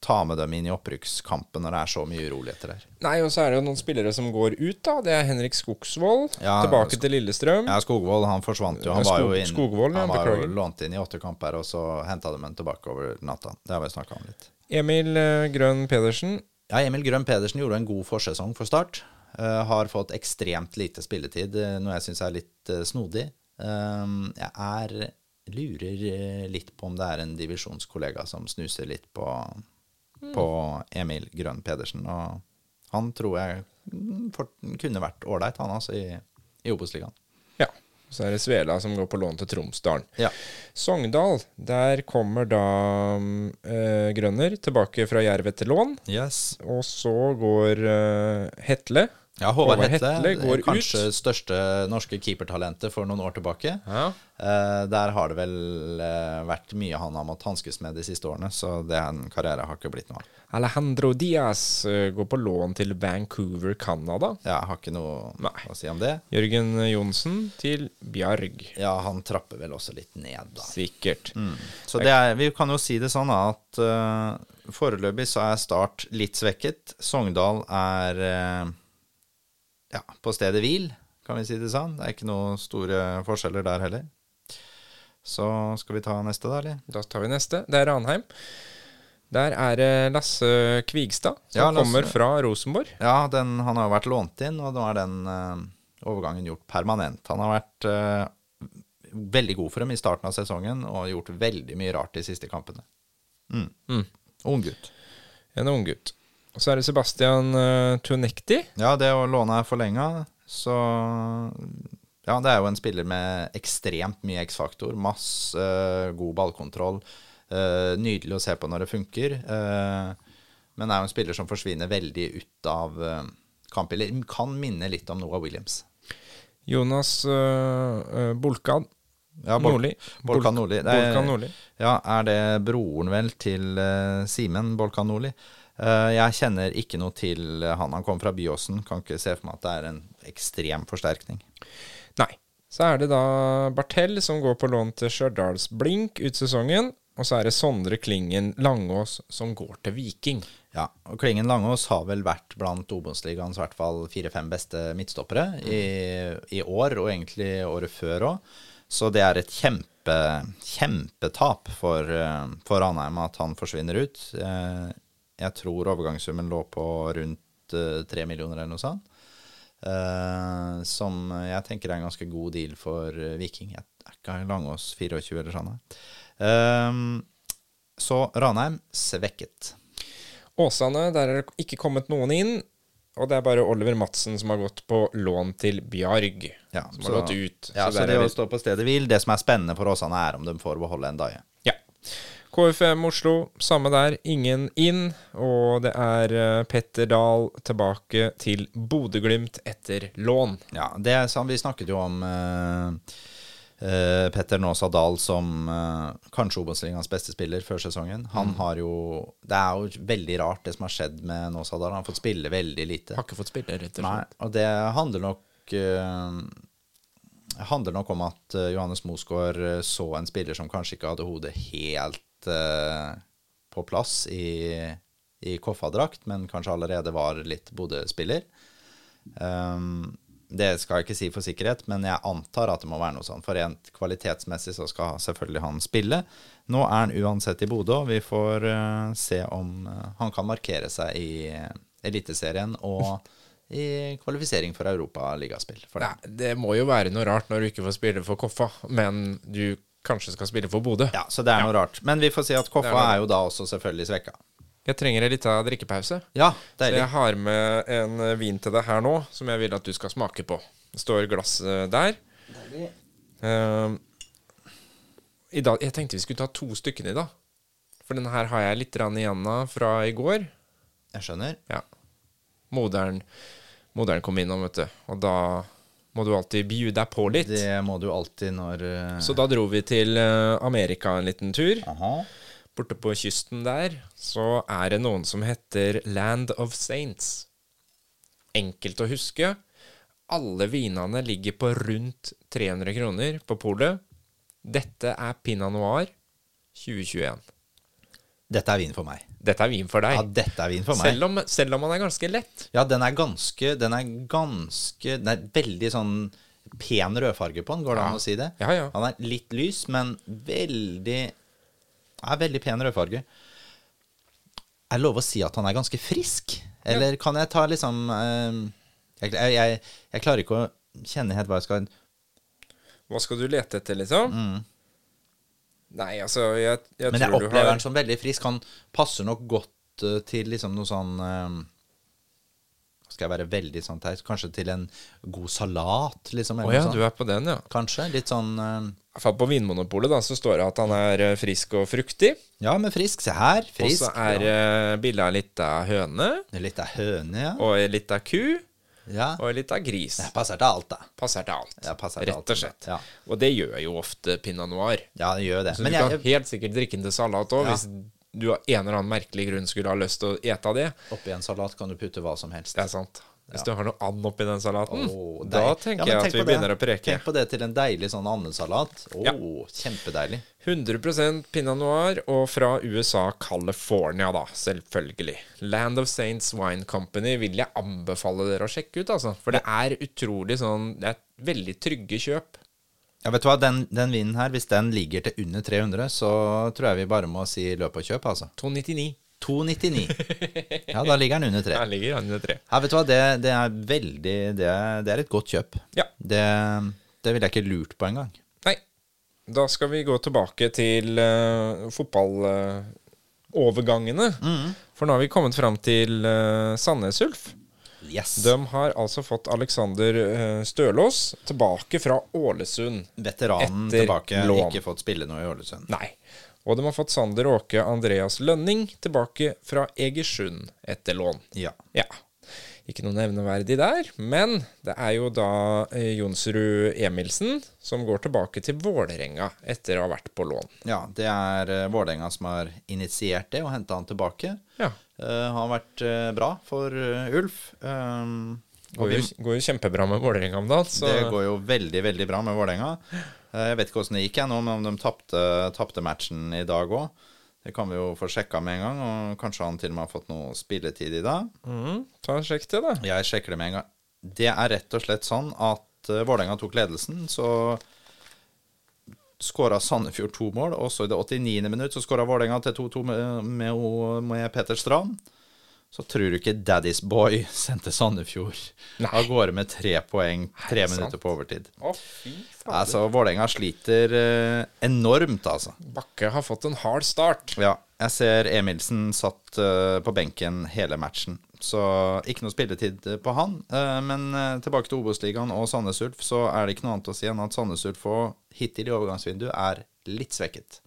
ta med dem inn i opprykkskampen når det er så mye uroligheter der. Nei, og så er det jo noen spillere som går ut, da. Det er Henrik Skogsvold. Ja, tilbake til Lillestrøm. Ja, Skogvold han forsvant jo. Han var jo, inn, Skogvold, han var jo lånt inn i åtte kamper, og så henta de ham tilbake over natta. Det har vi snakka om litt. Emil eh, Grønn Pedersen. Ja, Emil Grønn Pedersen gjorde en god forsesong for Start. Uh, har fått ekstremt lite spilletid, eh, noe jeg syns er litt uh, snodig. Uh, jeg er lurer litt på om det er en divisjonskollega som snuser litt på, på Emil Grønn Pedersen. Og han tror jeg mm, for, kunne vært ålreit, han altså, i, i Obos-ligaen. Så er det Svela som går på lån til Tromsdalen. Ja. Sogndal, der kommer da eh, Grønner tilbake fra Jerv etter lån. Yes. Og så går eh, Hetle. Ja, Håvard Håvard Hetle, Hetle går kanskje ut. største norske keepertalentet for noen år tilbake. Ja. Eh, der har det vel eh, vært mye han har måttet hanskes med de siste årene, så det er en karriere har ikke blitt noe av. Alejandro Diaz eh, går på lån til Vancouver, Canada. Ja, Jeg har ikke noe Nei. å si om det. Jørgen Johnsen til Bjarg. Ja, han trapper vel også litt ned, da. Sikkert. Så det er, vi kan jo si det sånn at uh, foreløpig så er Start litt svekket. Sogndal er eh, ja, på stedet hvil, kan vi si det sånn. Det er ikke noen store forskjeller der heller. Så skal vi ta neste, da, eller? Da tar vi neste. Det er Ranheim. Der er det Lasse Kvigstad, som Ja, Lasse. kommer fra Rosenborg. Ja, den, han har jo vært lånt inn, og nå er den uh, overgangen gjort permanent. Han har vært uh, veldig god for dem i starten av sesongen og gjort veldig mye rart de siste kampene. Mm. Mm. Ung gutt. En unggutt. Og så er det Sebastian uh, Tunekti. Ja, det å låne er forlenga, så Ja, det er jo en spiller med ekstremt mye X-faktor. Masse uh, god ballkontroll. Uh, nydelig å se på når det funker. eh, men er jo en spiller som forsvinner veldig ut av uh, Eller Kan minne litt om Noah Williams. Jonas Bolkan Ja, Bol- Nordli. Bolkan Nordli. Bolkan Nordli. Ja, er det broren vel til Simen Bolkan Nordli? Eh, jeg kjenner ikke noe til han. Han kom fra Byåsen. Kan ikke se for meg at det er en ekstrem forsterkning. Nei. Så er det da Bartell som går på lån til Stjørdals Blink ut sesongen. Og så er det Sondre Klingen Langås som går til Viking. Ja, og Klingen Langås har vel vært blant Obos-ligaens hvert fall fire-fem beste midtstoppere i, i år, og egentlig året før òg. Så det er et kjempe, kjempetap for, eh, for Ranheim at han forsvinner ut. Jeg tror overgangssummen lå på rundt eh, tre millioner eller noe sånt. Uh, som jeg tenker er en ganske god deal for eh, Viking. Jeg er ikke Langås 24 eller sånn. Uh, så Ranheim svekket. Åsane, der er det ikke kommet noen inn. Og det er bare Oliver Madsen som har gått på lån til Bjarg. Ja, som så- har gått ut. Ja, så, det er å stå på stedet hvil, det som er spennende for Åsane, er om de får beholde en daje. Ja. KFM Oslo, samme der. Ingen inn. Og det er eh, Petter Dahl tilbake til Bodø-Glimt etter lån. Ja, det er sant. Vi snakket jo om uh, uh, Petter Nåsa Dahl som uh, kanskje Obos-ligaens beste spiller før sesongen. Han har jo Det er jo veldig rart, det som har skjedd med Nåsa Dahl. Han har fått spille veldig lite. Har ikke fått spille, rett og slett. Nei, og det handler nok handler nok om at Johannes Mosgaard så en spiller som kanskje ikke hadde hodet helt eh, på plass i, i Koffa-drakt, men kanskje allerede var litt Bodø-spiller. Um, det skal jeg ikke si for sikkerhet, men jeg antar at det må være noe sånn. For rent kvalitetsmessig så skal selvfølgelig han spille. Nå er han uansett i Bodø, og vi får uh, se om uh, han kan markere seg i Eliteserien og i kvalifisering for europaligaspill. Nei, det må jo være noe rart når du ikke får spille for Koffa, men du kanskje skal spille for Bodø. Ja, så det er noe rart. Men vi får si at Koffa er er jo da også selvfølgelig svekka. Jeg trenger en liten drikkepause. Ja, deilig. Så jeg har med en eh, vin til deg her nå, som jeg vil at du skal smake på. Det står glass der. der. Uh, i dag, jeg tenkte vi skulle ta to stykker i dag. For denne her har jeg litt igjen av fra i går. Jeg skjønner. Ja. Moderen, moderen kom innom, vet du. Og da må du alltid bjude deg på litt. Det må du alltid når uh... Så da dro vi til eh, Amerika en liten tur. Aha. Borte på kysten der så er det noen som heter Land of Saints. Enkelt å huske. Alle vinene ligger på rundt 300 kroner på polet. Dette er Pinot Noir 2021. Dette er vin for meg. Dette er vin for deg. Ja, dette er vin for meg. selv, om, selv om han er ganske lett. Ja, den er ganske Den er ganske Den er veldig sånn pen rødfarge på den, går det an å si det? Ja, ja. Han er litt lys, men veldig Er veldig pen rødfarge. Er det lov å si at han er ganske frisk? Eller kan jeg ta liksom eh, jeg, jeg, jeg klarer ikke å kjenne helt hva jeg skal Hva skal du lete etter, liksom? Nei, altså, jeg, jeg. Men jeg opplever har han som veldig frisk. Han passer nok godt uh, til liksom noe sånn uh, Skal jeg være veldig sånn teit? Kanskje til en god salat, liksom? Å oh, ja, sånn. du er på den, ja. Kanskje. Litt sånn uh, I på Vinmonopolet da, så står det at han er eh, frisk og fruktig. Ja, men frisk. Se her. Og så er ja. bilde av litt av høne, Litt av høne, ja. og litt av ku, ja. og litt av gris. Det passer til alt, da. Passer til alt. Ja, passer til alt, Rett og slett. ja. Og det gjør jo ofte pinot noir. Ja, det gjør det. Så Men du jeg, kan helt sikkert drikke den til salat òg, hvis du av en eller annen merkelig grunn skulle ha lyst til å ete det. oppi en salat kan du putte hva som helst. Det er sant. Hvis du har noe and oppi den salaten, oh, da tenker Ja, jeg at vi begynner å preke. Tenk på det til en deilig sånn andesalat. Oh, Ja. kjempedeilig. 100 pinot noir, og fra USA, California, da, selvfølgelig. Land of Saints Wine Company vil jeg anbefale dere å sjekke ut, altså. For det er utrolig sånn Det er veldig trygge kjøp. Ja, vet du hva, den, den vinen her, hvis den ligger til under 300, så tror jeg vi bare må si løp og kjøp, altså. 299. 299. <laughs> Ja, da ligger den under tre. Der ligger han under tre. Ja, vet du hva, det, det er veldig det er, det er et godt kjøp. Ja. Det, det ville jeg ikke lurt på engang. Nei. Da skal vi gå tilbake til uh, fotballovergangene. For nå har vi kommet fram til uh, Sandnes Ulf. Yes. De har altså fått Alexander eh, Stølås tilbake fra Ålesund. Veteranen tilbake, lån. ikke fått spille noe i Ålesund. Nei. Og de har fått Sander Åke Andreas Lønning tilbake fra Egersund etter lån. Ja. Ja. Ikke noe nevneverdig der, men det er jo da eh, Jonsrud Emilsen som går tilbake til Vålerenga etter å ha vært på lån. ja, det er uh, Vålerenga som har initiert det og henta han tilbake. Ja. Uh, har vært eh, bra for eh, Ulf. Um, Går jo, går jo kjempebra med Vålerenga om dagen, det går jo veldig, veldig bra med Vålerenga. Eh, jeg vet ikke åssen det gikk, jeg nå, men om de tapte, matchen i dag òg. Det kan vi jo få sjekka med en gang, og kanskje han til og med har fått noe spilletid i dag. mm, ta og sjekk det, da. Jeg sjekker det med en gang. Det er rett og slett sånn at uh, Vålerenga tok ledelsen, så skåra Sandefjord to mål. Og så i det 89. minutt så skåra Vålerenga til 2-2 med, med, med Peter Strand. Så tror du ikke Daddy's Boy <laughs> sendte Sandefjord av gårde med tre poeng tre Er minutter på overtid. Å, fy fader. Altså, Vålerenga sliter eh, enormt, altså. Bakke har fått en hard start. Ja, jeg ser Emilsen satt eh, på benken hele matchen. Så ikke noe spilletid eh, på han. Eh, men eh, tilbake til Obos-ligaen og Sandnes Ulf, så er det ikke noe annet å si enn at Sandnes Ulf hittil i overgangsvinduet er litt svekket.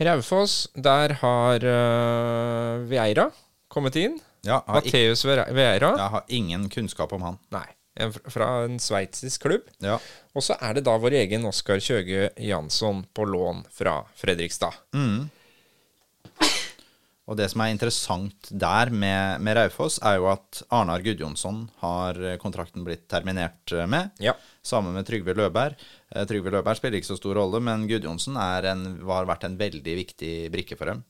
Raufoss, der har uh, Vieira kommet inn. Ja, har ikke, Mateus Ve- Vieira. jeg har ingen kunnskap om han. Nei, fra en sveitsisk klubb. Ja. Og så er det da vår egen Oskar Kjøge Jansson på lån fra Fredrikstad. Og det som er interessant der med, med Raufoss, er jo at Arnar Gudjonsson har kontrakten blitt terminert med. Ja. Sammen med Trygve Løberg. Eh, Trygve Løberg spiller ikke så stor rolle, men Gudjonsen en, har vært en veldig viktig brikke for dem.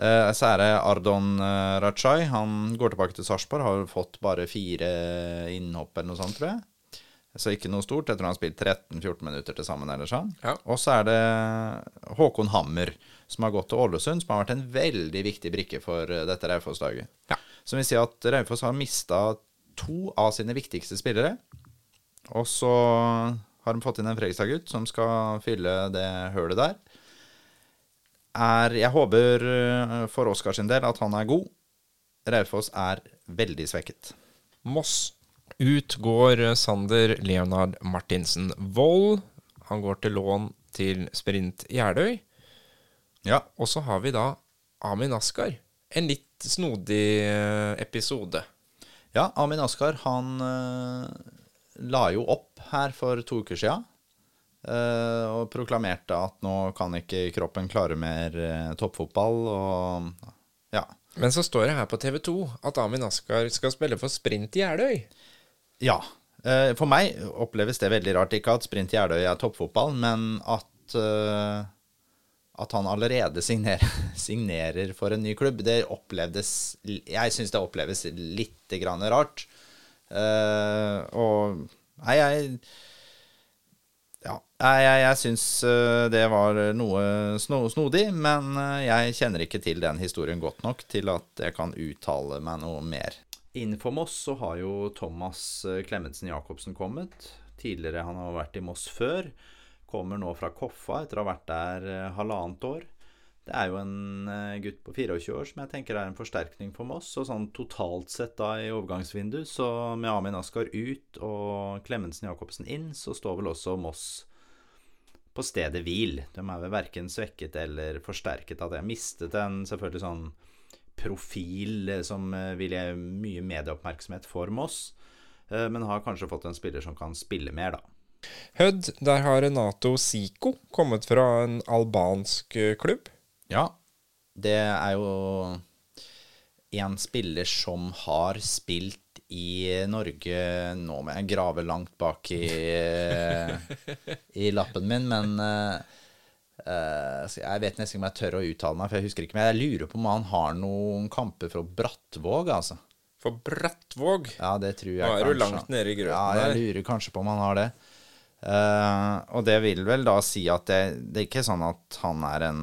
Eh, Så er det Ardon eh, Rachai. Han går tilbake til Sarpsborg. Har fått bare fire innhopp eller noe sånt, tror jeg. Så ikke noe stort. Jeg tror han har spilt 13-14 minutter til sammen. eller sånn. Ja. Og så er det Håkon Hammer, som har gått til Ålesund, som har vært en veldig viktig brikke for eh, dette Raufoss-laget. Ja. Som vil si at Raufoss har mista to av sine viktigste spillere. Og så har de fått inn en Fredrikstad-gutt som skal fylle det hølet der. Er, jeg håper eh, for Oskar sin del at han er god. Raufoss er veldig svekket. Moss. Ut går Sander Leonard Martinsen Wold. Han går til lån til Sprint Jeløy. Ja. Og så har vi da Amin Askar. En litt snodig eh, episode. Ja, Amin Askar han eh, la jo opp her for to uker sia. Og proklamerte at nå kan ikke kroppen klare mer eh, toppfotball. Og ja. Men så står det her på TV 2 at Amin Askar skal spille for Sprint i Jeløy. ja. Eh, for meg oppleves det veldig rart. Ikke at Sprint i Jeløy er toppfotball, men at eh, at han allerede signerer, <laughs> signerer for en ny klubb, det opplevdes Jeg syns det oppleves litt grann rart. Eh, og Nei, jeg Ja. Jeg, jeg, jeg syns eh, det var noe sno, snodig, men eh, jeg kjenner ikke til den historien godt nok til at jeg kan uttale meg noe mer. Innenfor Moss så har jo Thomas eh, Klemetsen Jacobsen kommet. Tidligere han har vært i Moss før. Kommer nå fra Koffa etter å ha vært der eh, halvannet år. Det er jo en eh, gutt på 24 år som jeg tenker er en forsterkning for Moss. Og sånn totalt sett da i overgangsvindu, så med Amin Askar ut og Klemetsen Jacobsen inn, så står vel også Moss på stedet hvil. De er vel verken svekket eller forsterket av det. Mistet en selvfølgelig sånn profil eh, som eh, vil gi mye medieoppmerksomhet for Moss, men har kanskje fått en spiller som kan spille mer, da. Hødd, der har Renato Siko kommet fra en albansk klubb. Ja, det er jo en spiller som har spilt i Norge Nå må jeg grave langt bak i, <laughs> i lappen min, men uh, jeg vet nesten ikke om jeg tør å uttale meg, for jeg husker ikke. Men jeg lurer på om han har noen kamper fra Brattvåg, altså. For Brattvåg. Ja, det tror jeg Nå er du langt nede i grøten Ja, jeg lurer kanskje på om han har det. Uh, og det vil vel da si at det, det er ikke sånn at han er en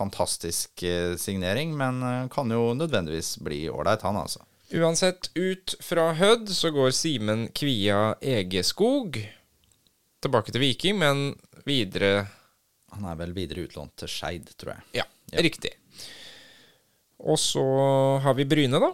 fantastisk eh, signering, men eh, kan jo nødvendigvis bli ålreit, han altså. Uansett, ut fra Hødd så går Simen Kvia Egeskog tilbake til Viking, men videre Han er vel videre utlånt til Skeid, tror jeg. Ja, riktig. Og så har vi Bryne, da.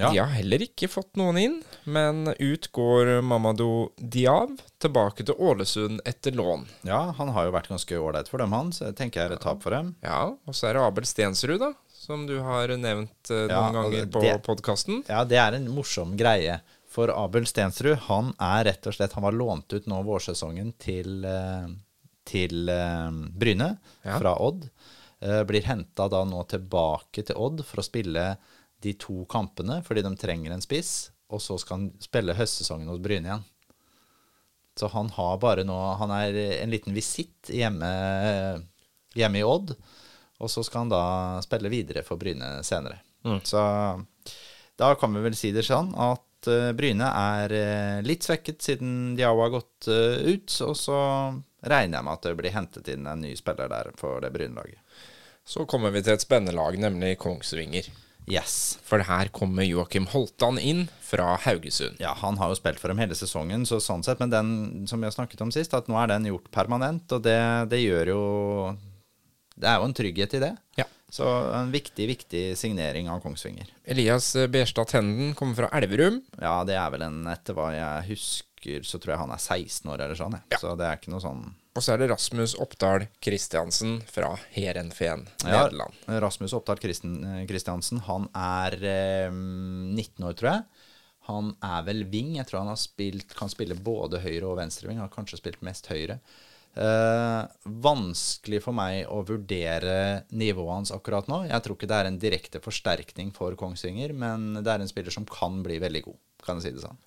Ja. De har heller ikke fått noen inn, men ut går Mamadou Diav tilbake til Ålesund etter lån. Ja, han har jo vært ganske ålreit for dem, han, så jeg tenker jeg er et tap for dem. Ja, og så er det Abel Stensrud, da, som du har nevnt eh, Ja, noen og ganger på det- podkasten. Ja, det er en morsom greie. For Abel Stensrud, han er rett og slett Han var lånt ut nå vårsesongen til, eh, til eh, Bryne Ja. fra Odd. Blir henta da nå tilbake til Odd for å spille de to kampene fordi de trenger en spiss. Og så skal han spille høstsesongen hos Bryne igjen. Så han har bare nå Han er en liten visitt hjemme, hjemme i Odd. Og så skal han da spille videre for Bryne senere. Så da kan vi vel si det sånn at eh, Bryne er eh, litt svekket siden Diawa har gått eh, ut. Og så regner jeg med at det blir hentet inn en ny spiller der for det Bryne-laget. Så kommer vi til et spennende lag, nemlig Kongsvinger. Yes. For her kommer Joakim Holtan inn fra Haugesund. Ja, han har jo spilt for dem hele sesongen, så sånn sett. Men den som vi har snakket om sist, at nå er den gjort permanent, og det, det gjør jo Det er jo en trygghet i det. Ja. Så en viktig, viktig signering av Kongsvinger. Elias Berstad Tenden kommer fra Elverum. Ja, det er vel en Etter hva jeg husker, så tror jeg han er 16 år eller sånn. Ja. Så det er ikke noe sånn Og så er det Rasmus Oppdal Kristiansen fra Heerenveen, Ja, Nederland. Rasmus Oppdal Christen- eh, han er eh, 19 år, tror jeg. Han er vel wing. Jeg tror han har spilt, kan spille både høyre og venstreving. Har kanskje spilt mest høyre. Eh, vanskelig for meg å vurdere nivået hans akkurat nå. Jeg tror ikke det er en direkte forsterkning for Kongsvinger, men det er en spiller som kan bli veldig god, kan jeg si det sånn.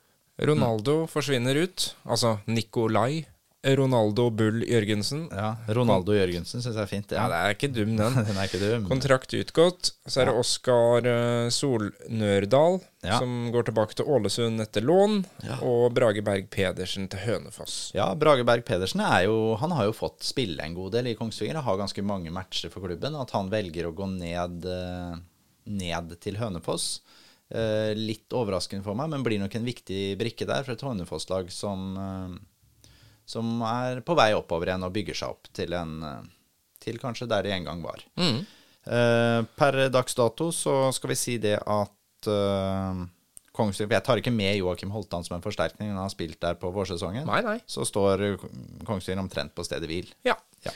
Ronaldo forsvinner ut. Altså Nikolai Ronaldo Bull Jørgensen. Ja, Ronaldo Jørgensen syns jeg er fint. Ja, det er ikke dum, den. <laughs> Den er ikke dum. Kontrakt utgått. Så er det Oskar eh, Solnørdal, Ja. som går tilbake til Ålesund etter lån. Og Brage Berg Pedersen til Hønefoss. Ja, Brage Berg Pedersen er jo, han har jo fått spille en god del i Kongsvinger. Har ganske mange matcher for klubben. At han velger å gå ned, eh, ned til Hønefoss. Eh, litt overraskende for meg, men blir nok en viktig brikke der for et Hønefoss-lag som, som er på vei oppover igjen og bygger seg opp til en eh, Til kanskje der de en gang var. Mm. Eh, per dags dato så skal vi si det at uh, Kongsvinger Jeg tar ikke med Joakim Holtan som en forsterkning, han har spilt der på vårsesongen. Nei, nei. Så står Kongsvinger omtrent på stedet hvil. Ja. Ja.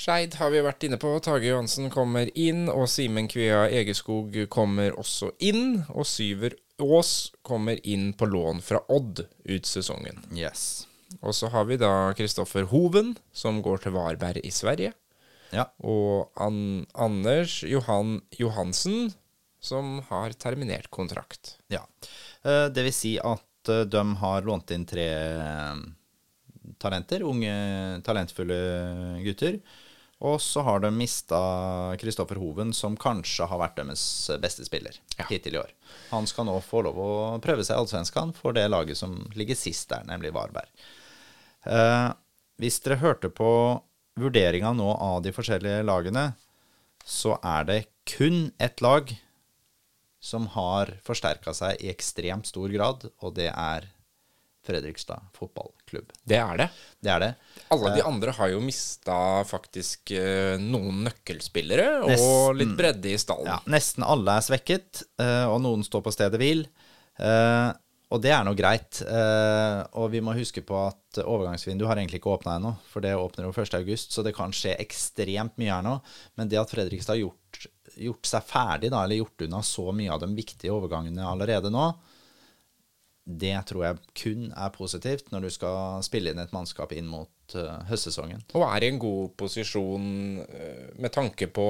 Skeid har vi vært inne på. Tage Johansen kommer inn, og Simen Kvea Egeskog kommer også inn. Og Syver Aas kommer inn på lån fra Odd ut sesongen. Yes. Og så har vi da Kristoffer Hoven, som går til Varberg i Sverige. Ja. Og An Anders Johan Johansen, som har terminert kontrakt. ja. Eh, Det vil si at eh, de har lånt inn tre eh, talenter, unge, talentfulle gutter. Og så har de mista Kristoffer Hoven, som kanskje har vært deres beste spiller hittil i år. Han skal nå få lov å prøve seg i Allsvenskan for det laget som ligger sist der, nemlig Varberg. Eh, hvis dere hørte på vurderinga nå av de forskjellige lagene, så er det kun ett lag som har forsterka seg i ekstremt stor grad, og det er Fredrikstad fotballklubb. Det er det. Det er det. Alle de andre har jo mista faktisk eh, noen nøkkelspillere og Nesten. litt bredde i stallen. Ja, nesten alle er svekket, eh, og noen står på stedet hvil. Og det er nå greit. Eh, Og vi må huske på at overgangsvinduet har egentlig ikke åpna ennå, for det åpner jo 1.8, så det kan skje ekstremt mye her nå. Men det at Fredrikstad har gjort, gjort seg ferdig, da, eller gjort unna så mye av de viktige overgangene allerede nå, det tror jeg kun er positivt når du skal spille inn et mannskap inn mot eh, høstsesongen. Og er i en god posisjon eh, med tanke på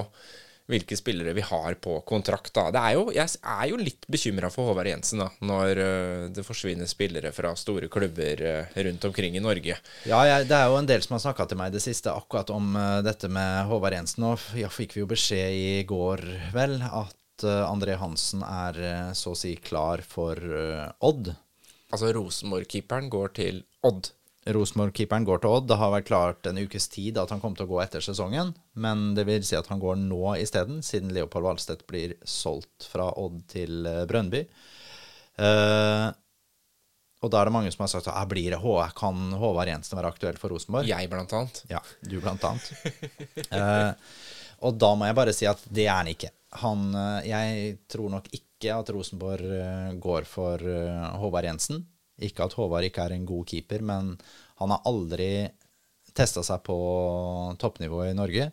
hvilke spillere vi har på kontrakt. da. Det er jo, jeg er jo litt bekymra for Håvard Jensen da, når eh, det forsvinner spillere fra store klubber eh, rundt omkring i Norge. Ja, jeg, det er jo en del som har snakka til meg i det siste akkurat om eh, dette med Håvard Jensen. Og ja, fikk vi jo beskjed i går, vel, at André Hansen er så å si klar for Odd. Altså Rosenborg-keeperen går til Odd. Rosenborg-keeperen går til Odd. Det har vært klart en ukes tid at han kommer til å gå etter sesongen, men det vil si at han går nå isteden, siden Leopold Valstedt blir solgt fra Odd til Brønnby. Brøndby. Eh, og da er det mange som har sagt at blir det H kan Håvard Jensen være aktuell for Rosenborg? Jeg, blant annet. Ja, du blant annet. <laughs> Eh, og da må jeg bare si at det er han ikke. Han, eh, jeg tror nok ikke at Rosenborg eh, går for eh, Håvard Jensen. Ikke at Håvard ikke er en god keeper, men han har aldri testa seg på toppnivå i Norge.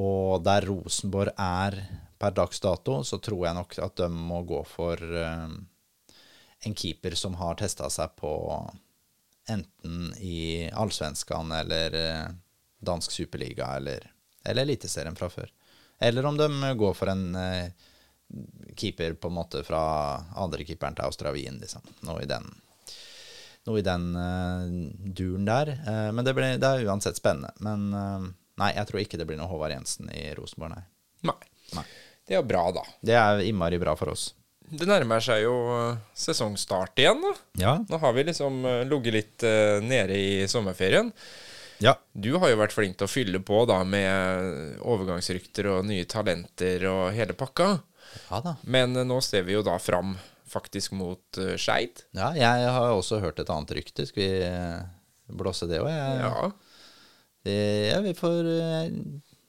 Og der Rosenborg er per dags dato, så tror jeg nok at de må gå for eh, en keeper som har testa seg på enten i Allsvenskan eller eh, dansk superliga eller, Eliteserien fra før. Eller om de går for en eh, keeper på en måte fra andrekeeperen til Australien, liksom. Noe i den, noe i den eh, duren der. Eh, men det, blir, det er uansett spennende. Men eh, nei, jeg tror ikke det blir noe Håvard Jensen i Rosenborg, nei. Nei. Nei. Det er bra, da. Det er innmari bra for oss. Det nærmer seg jo sesongstart igjen. da. Ja. Nå har vi liksom ligget litt nede i sommerferien. Ja. Du har jo vært flink til å fylle på da med overgangsrykter og nye talenter og hele pakka. ja da. Men nå ser vi jo da fram faktisk mot uh, Skeid. Ja, jeg har også hørt et annet rykte. Skal vi eh, blåse det òg? Ja. Ja, vi får eh,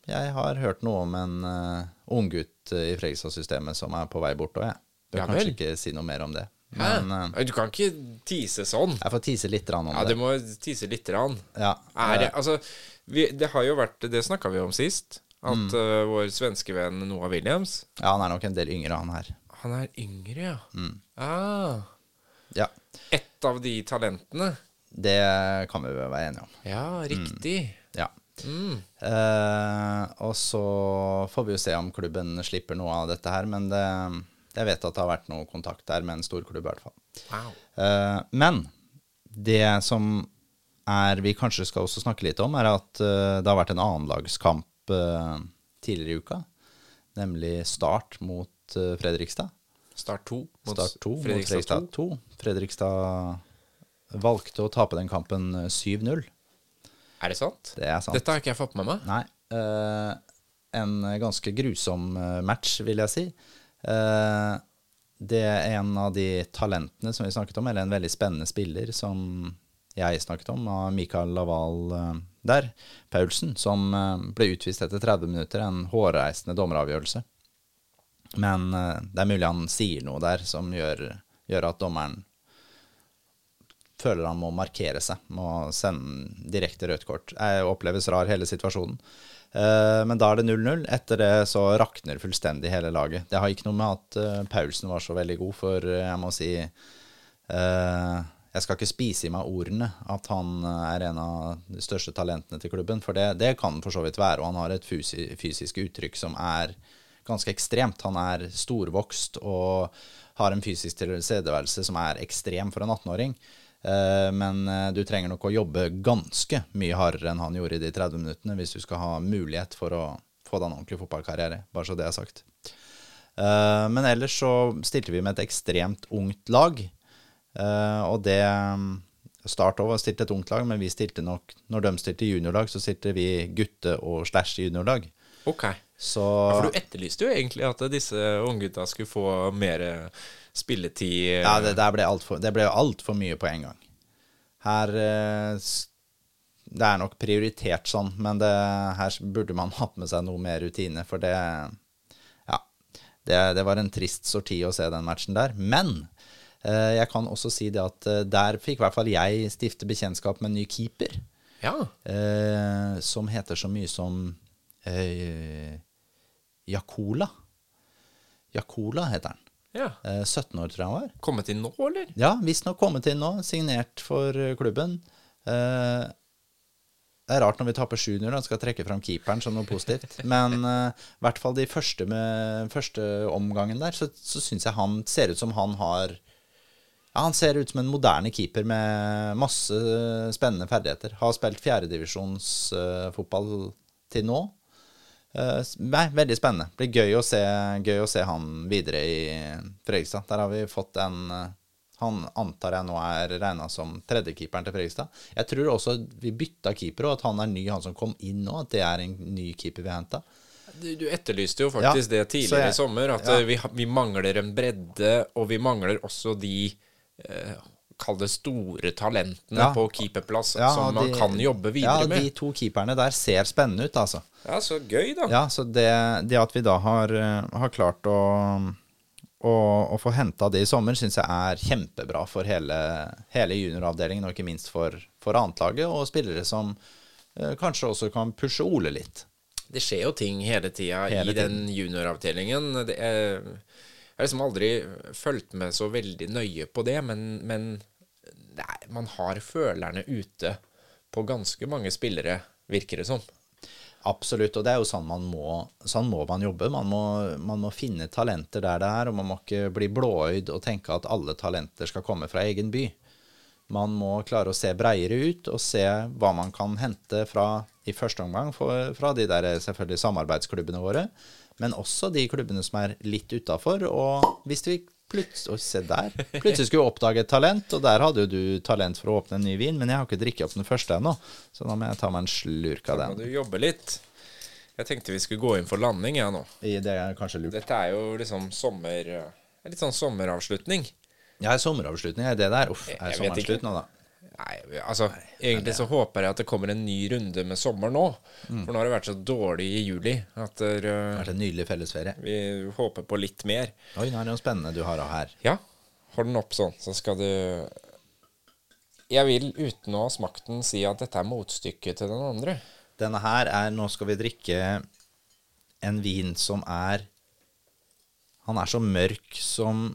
Jeg har hørt noe om en uh, unggutt i Fredrikstad-systemet som er på vei bort òg, jeg. Bør Ja kanskje ikke si noe mer om det. Men Hæ? Du kan ikke tise sånn. jeg får tise litt om Ja, du må tise litt. Ja, Er det, altså, vi, det har jo vært Det snakka vi om sist. At Mm. uh, vår svenske venn Noah Williams ja, han er nok en del yngre, han her. Han er yngre, ja. Mm. Ah, Ja, ett av de talentene. det kan vi vel være enige om. Ja, riktig. Ja. Mm. Eh, og så får vi jo se om klubben slipper noe av dette her, men det, jeg vet at det har vært noe kontakt der med en storklubb i hvert fall. Wow. Eh, men det som er vi kanskje skal også snakke litt om, er at uh, det har vært en annenlagskamp uh, tidligere i uka, nemlig Start mot eh, Fredrikstad. Start 2 mot Start 2 mot Fredrikstad 2. 2. Fredrikstad valgte å tape den kampen eh, 7-0. Er det sant? Det er sant. Dette har ikke jeg fått med meg. Nei. eh, en ganske grusom eh, match, vil jeg si. Eh, det er en av de talentene som vi snakket om, eller en veldig spennende spiller som jeg snakket om, av Mikael Laval eh, der, Paulsen, som eh, ble utvist etter 30 minutter. En hårreisende dommeravgjørelse. Men eh, det er mulig han sier noe der som gjør, gjør at dommeren føler han må markere seg, må sende direkte rødt kort. Jeg oppleves rar hele situasjonen. Eh, men da er det 0-0. Etter det så rakner fullstendig hele laget. Det har ikke noe med at eh, Paulsen var så veldig god, for jeg må si Jeg skal ikke spise i meg ordene at han er en av de største talentene til klubben, for det, det kan for så vidt være. Og han har et fysi fysisk uttrykk som er ganske ekstremt. Han er storvokst og har en fysisk tilstedeværelse som er ekstrem for en 18-åring. Eh, Men eh, du trenger nok å jobbe ganske mye hardere enn han gjorde i de 30 minuttene hvis du skal ha mulighet for å få deg en ordentlig fotballkarriere, bare så det er sagt. Eh, Men ellers så stilte vi med et ekstremt ungt lag, og det Start òg stilte et ungt lag, men vi stilte nok Når de stilte juniorlag, så stilte vi gutte- og stæsj juniorlag. Ok. Så Ja, for du etterlyste jo egentlig at disse unggutta skulle få mer spilletid. Ja, det det ble altfor alt ble mye på en gang. Her eh, Det er nok prioritert sånn, men det, her burde man hatt med seg noe mer rutine, for det Ja. Det, det var en trist sorti å se den matchen der. Men eh, jeg kan også si det at eh, der fikk i hvert fall jeg stifte bekjentskap med en ny keeper, Ja. eh, som heter så mye som eh, Jakola. Jakola heter han. ja. Eh, 17 år, tror jeg han var. Kommet inn nå, eller? Ja, visstnok kommet inn nå, signert for eh, klubben. Eh, det er rart når vi taper 7-0 og skal trekke fram keeperen som noe positivt. <laughs> Men eh, i hvert fall de første, med, første omgangen der, så, så syns jeg han ser ut som han har ja, Han ser ut som en moderne keeper med masse spennende ferdigheter. Har spilt fjerdedivisjonsfotball uh, til nå. Eh, nei, veldig spennende. Det Blir gøy å se, gøy å se han videre i Fredrikstad. Der har vi fått en eh, Han antar jeg nå er regna som tredjekeeperen til Fredrikstad. Jeg tror også vi bytta keeper, og at han er ny, han som kom inn nå. At det er en ny keeper vi har henta. Du, du etterlyste jo faktisk Ja, det tidligere jeg- i sommer, at ja. eh, vi, vi mangler en bredde, og vi mangler også de eh, Kall det store talentene Ja. på keeperplass Ja, som man de- kan jobbe videre ja, med. de to keeperne der ser spennende ut, altså. Ja, så gøy, da. Ja, så det, det at vi da har, eh, har klart å, å, å få henta det i sommer, syns jeg er kjempebra for hele, hele junioravdelingen, og ikke minst for, for annetlaget, og spillere som eh, kanskje også kan pushe Ole litt. Det skjer jo ting hele tida i i den junioravdelingen. Det er, jeg har liksom aldri fulgt med så veldig nøye på det, men, men nei, man har følerne ute på ganske mange spillere, virker det som. Absolutt, og det er jo sånn man må, sånn må man jobbe. Man må, man må finne talenter der det er, og man må ikke bli blåøyd og tenke at alle talenter skal komme fra egen by. Man må klare å se breiere ut og se hva man kan hente fra, i første omgang for, fra de der selvfølgelig samarbeidsklubbene våre, men også de klubbene som er litt utafor. Og hvis vi plutselig se der. Plutselig skulle vi oppdage et talent, og der hadde jo du talent for å åpne en ny vin, men jeg har ikke drikket opp den første ennå, så nå må jeg ta meg en slurk av Da må den. du jobbe litt. Jeg tenkte vi skulle gå inn for landing, jeg nå. Det er kanskje lurt. Dette er jo liksom sommer... Litt sånn sommeravslutning. Ja, sommeravslutning er det der. Uff, er sommeravslutning nå, da? Nei, altså Egentlig så håper jeg at det kommer en ny runde med sommer nå. For nå har det vært så dårlig i juli at Det uh, har vært en nydelig fellesferie. vi håper på litt mer. Oi, nå er det noe spennende du har av her. Ja. Hold den opp sånn, så skal du Jeg vil uten å ha smakt den si at dette er motstykket til den andre. Denne her er Nå skal vi drikke en vin som er Han er så mørk som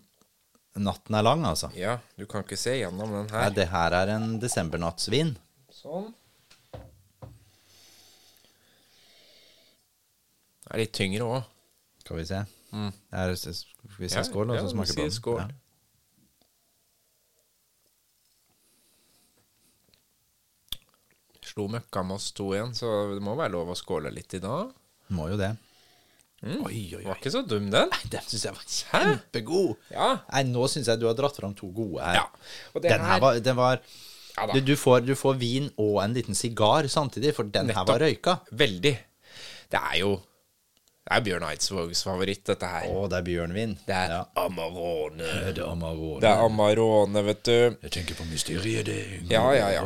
natten er lang, altså. Ja, du kan ikke se gjennom den Nei, her. det her er en desembernattsvin. Sånn. Det er litt tyngre òg. Skal vi se. Mm. Er, skal vi se Ja, skål, og ja, så vi smake på den? skål. Ja. Slo møkka med oss to igjen, så det må være lov å skåle litt i dag. Må jo det. Mm. Oi, oi, Var ikke så dum, den. Den syns jeg var kjempegod. Ja. Nei, nå syns jeg du har dratt fram to gode her. ja. Og den, Den her var, den var Ja du, du, får, du får vin og en liten sigar samtidig, for den her var røyka. Veldig. Det er jo Det er Bjørn Eidsvågs favoritt, dette her. Å, det er bjørnvin. Det er ja. Amarone. Det er Amarone. Det er Amarone, vet du. Jeg tenker på mysteriet, det. Ja, ja, ja.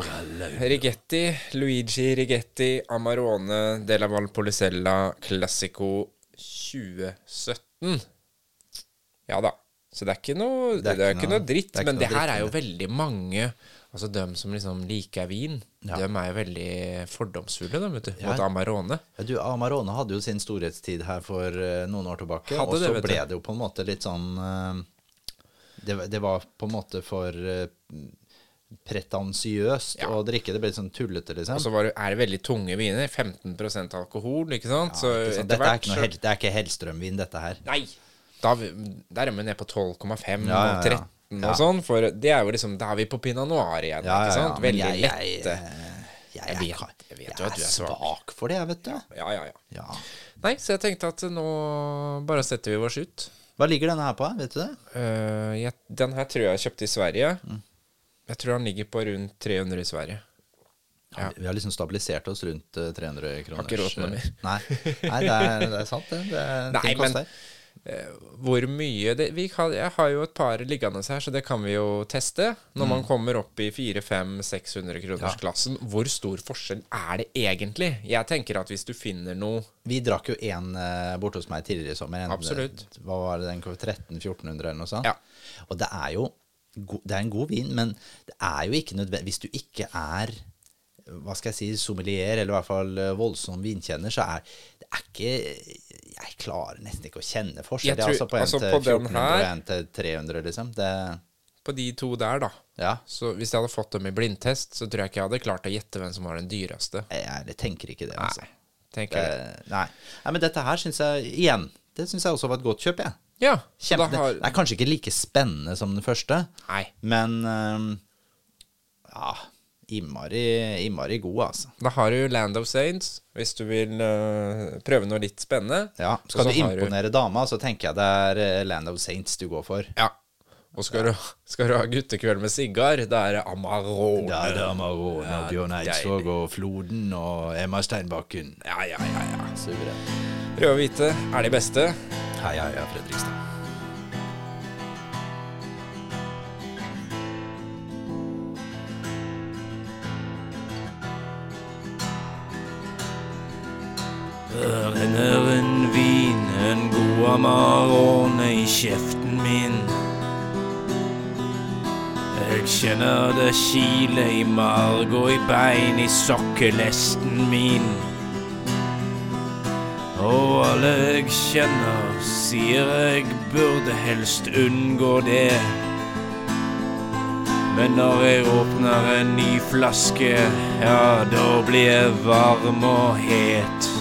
Rigetti, Luigi Rigetti, Amarone della Valpolicella Classico 2017. Ja da. Så det er ikke noe, det er ikke noe, dritt. det er men det her dritt, er jo veldig mange Altså dem som liksom liker vin, Ja. dem er jo veldig fordomsfulle, da, vet du. Ja. Mot Amarone. Ja, du, Amarone hadde jo sin storhetstid her for uh, noen år tilbake. Hadde og det, så ble det jo på en måte litt sånn uh, det, var- det var på en måte for uh, pretensiøst Ja. å drikke. Det ble litt sånn tullete, liksom. Og så var det, er det veldig tunge viner. 15% alkohol, ikke sant? så Ikke sant? Dette er ikke, noe, det er ikke Hellstrøm-vin, dette her. Nei! Da, er der er vi nede på 12,5 Ja, ja, og 13 Ja. og sånn. For det er jo liksom Da er vi på pinot noir igjen, Ja, ja, ikke sant? Veldig jeg, lette. Jeg, jeg, Jeg vet- jeg vet jeg jo at du er svak. for det, vet du. Ja, ja, ja. Ja. Nei, så jeg tenkte at nå bare setter vi oss ut. Hva ligger denne her på, vet du det? Uh, den her tror jeg jeg kjøpte i Sverige. Mm. Jeg tror han ligger på rundt 300 i Sverige. Ja. Vi har liksom stabilisert oss rundt eh, 300 kroner. Har ikke råd til noe mer. Nei, Nei det, er, det er sant, det. <laughs> det Nei, ting men- koster. Eh, hvor mye det, vi kan, Jeg har jo et par liggende her, så det kan vi jo teste. Når man kommer opp i 400-500-600 kronersklassen, hvor stor forskjell er det egentlig? Jeg tenker at hvis du finner noe Vi drakk jo en uh, borte hos meg tidligere i sommer. En, Absolutt. Hva var det, den 1300-1400 eller noe sånt? Ja. Og det er jo det er en god vin, men det er jo ikke nødvendig Hvis du ikke er hva skal jeg si, sommelier, eller i hvert fall eh, voldsom vinkjenner, så er det er ikke Jeg klarer nesten ikke å kjenne forskjell. Tror- altså på en altså til på den 1400 og en til 300, liksom. Det, På de to der, da. ja. Så hvis jeg hadde fått dem i blindtest, så tror jeg ikke jeg hadde klart å gjette hvem som var den dyreste. Jeg, jeg tenker ikke det, altså. Nei, tenker jeg. Det, nei. nei, men dette her syns jeg igjen Det syns jeg også var et godt kjøp, jeg. Ja, Kjempe, det, har Det er kanskje ikke like spennende som den første, Nei. men um, ja Innmari, innmari god, altså. Da har du Land of Saints, hvis du vil uh, prøve noe litt spennende. Ja, Skal du imponere dama, så tenker jeg det er eh, Land of Saints du går for. Ja. Og skal, du, skal du ha guttekveld med sigar, da er det Amarone. Da er det Amarone Ja, og Bjørn Eidsvåg og Floden og Emma Steinbakken. Ja, ja, ja. ja. Suveren. Røde og hvite er de beste. Hei, hei, hei, Fredrikstad. renner en vin, en god Amarone i kjeften min. Jeg kjenner det kile i marg og i bein i sokkelesten min. Og alle jeg kjenner, sier jeg burde helst unngå det. Men når jeg åpner en ny flaske, ja, da blir jeg varm og het.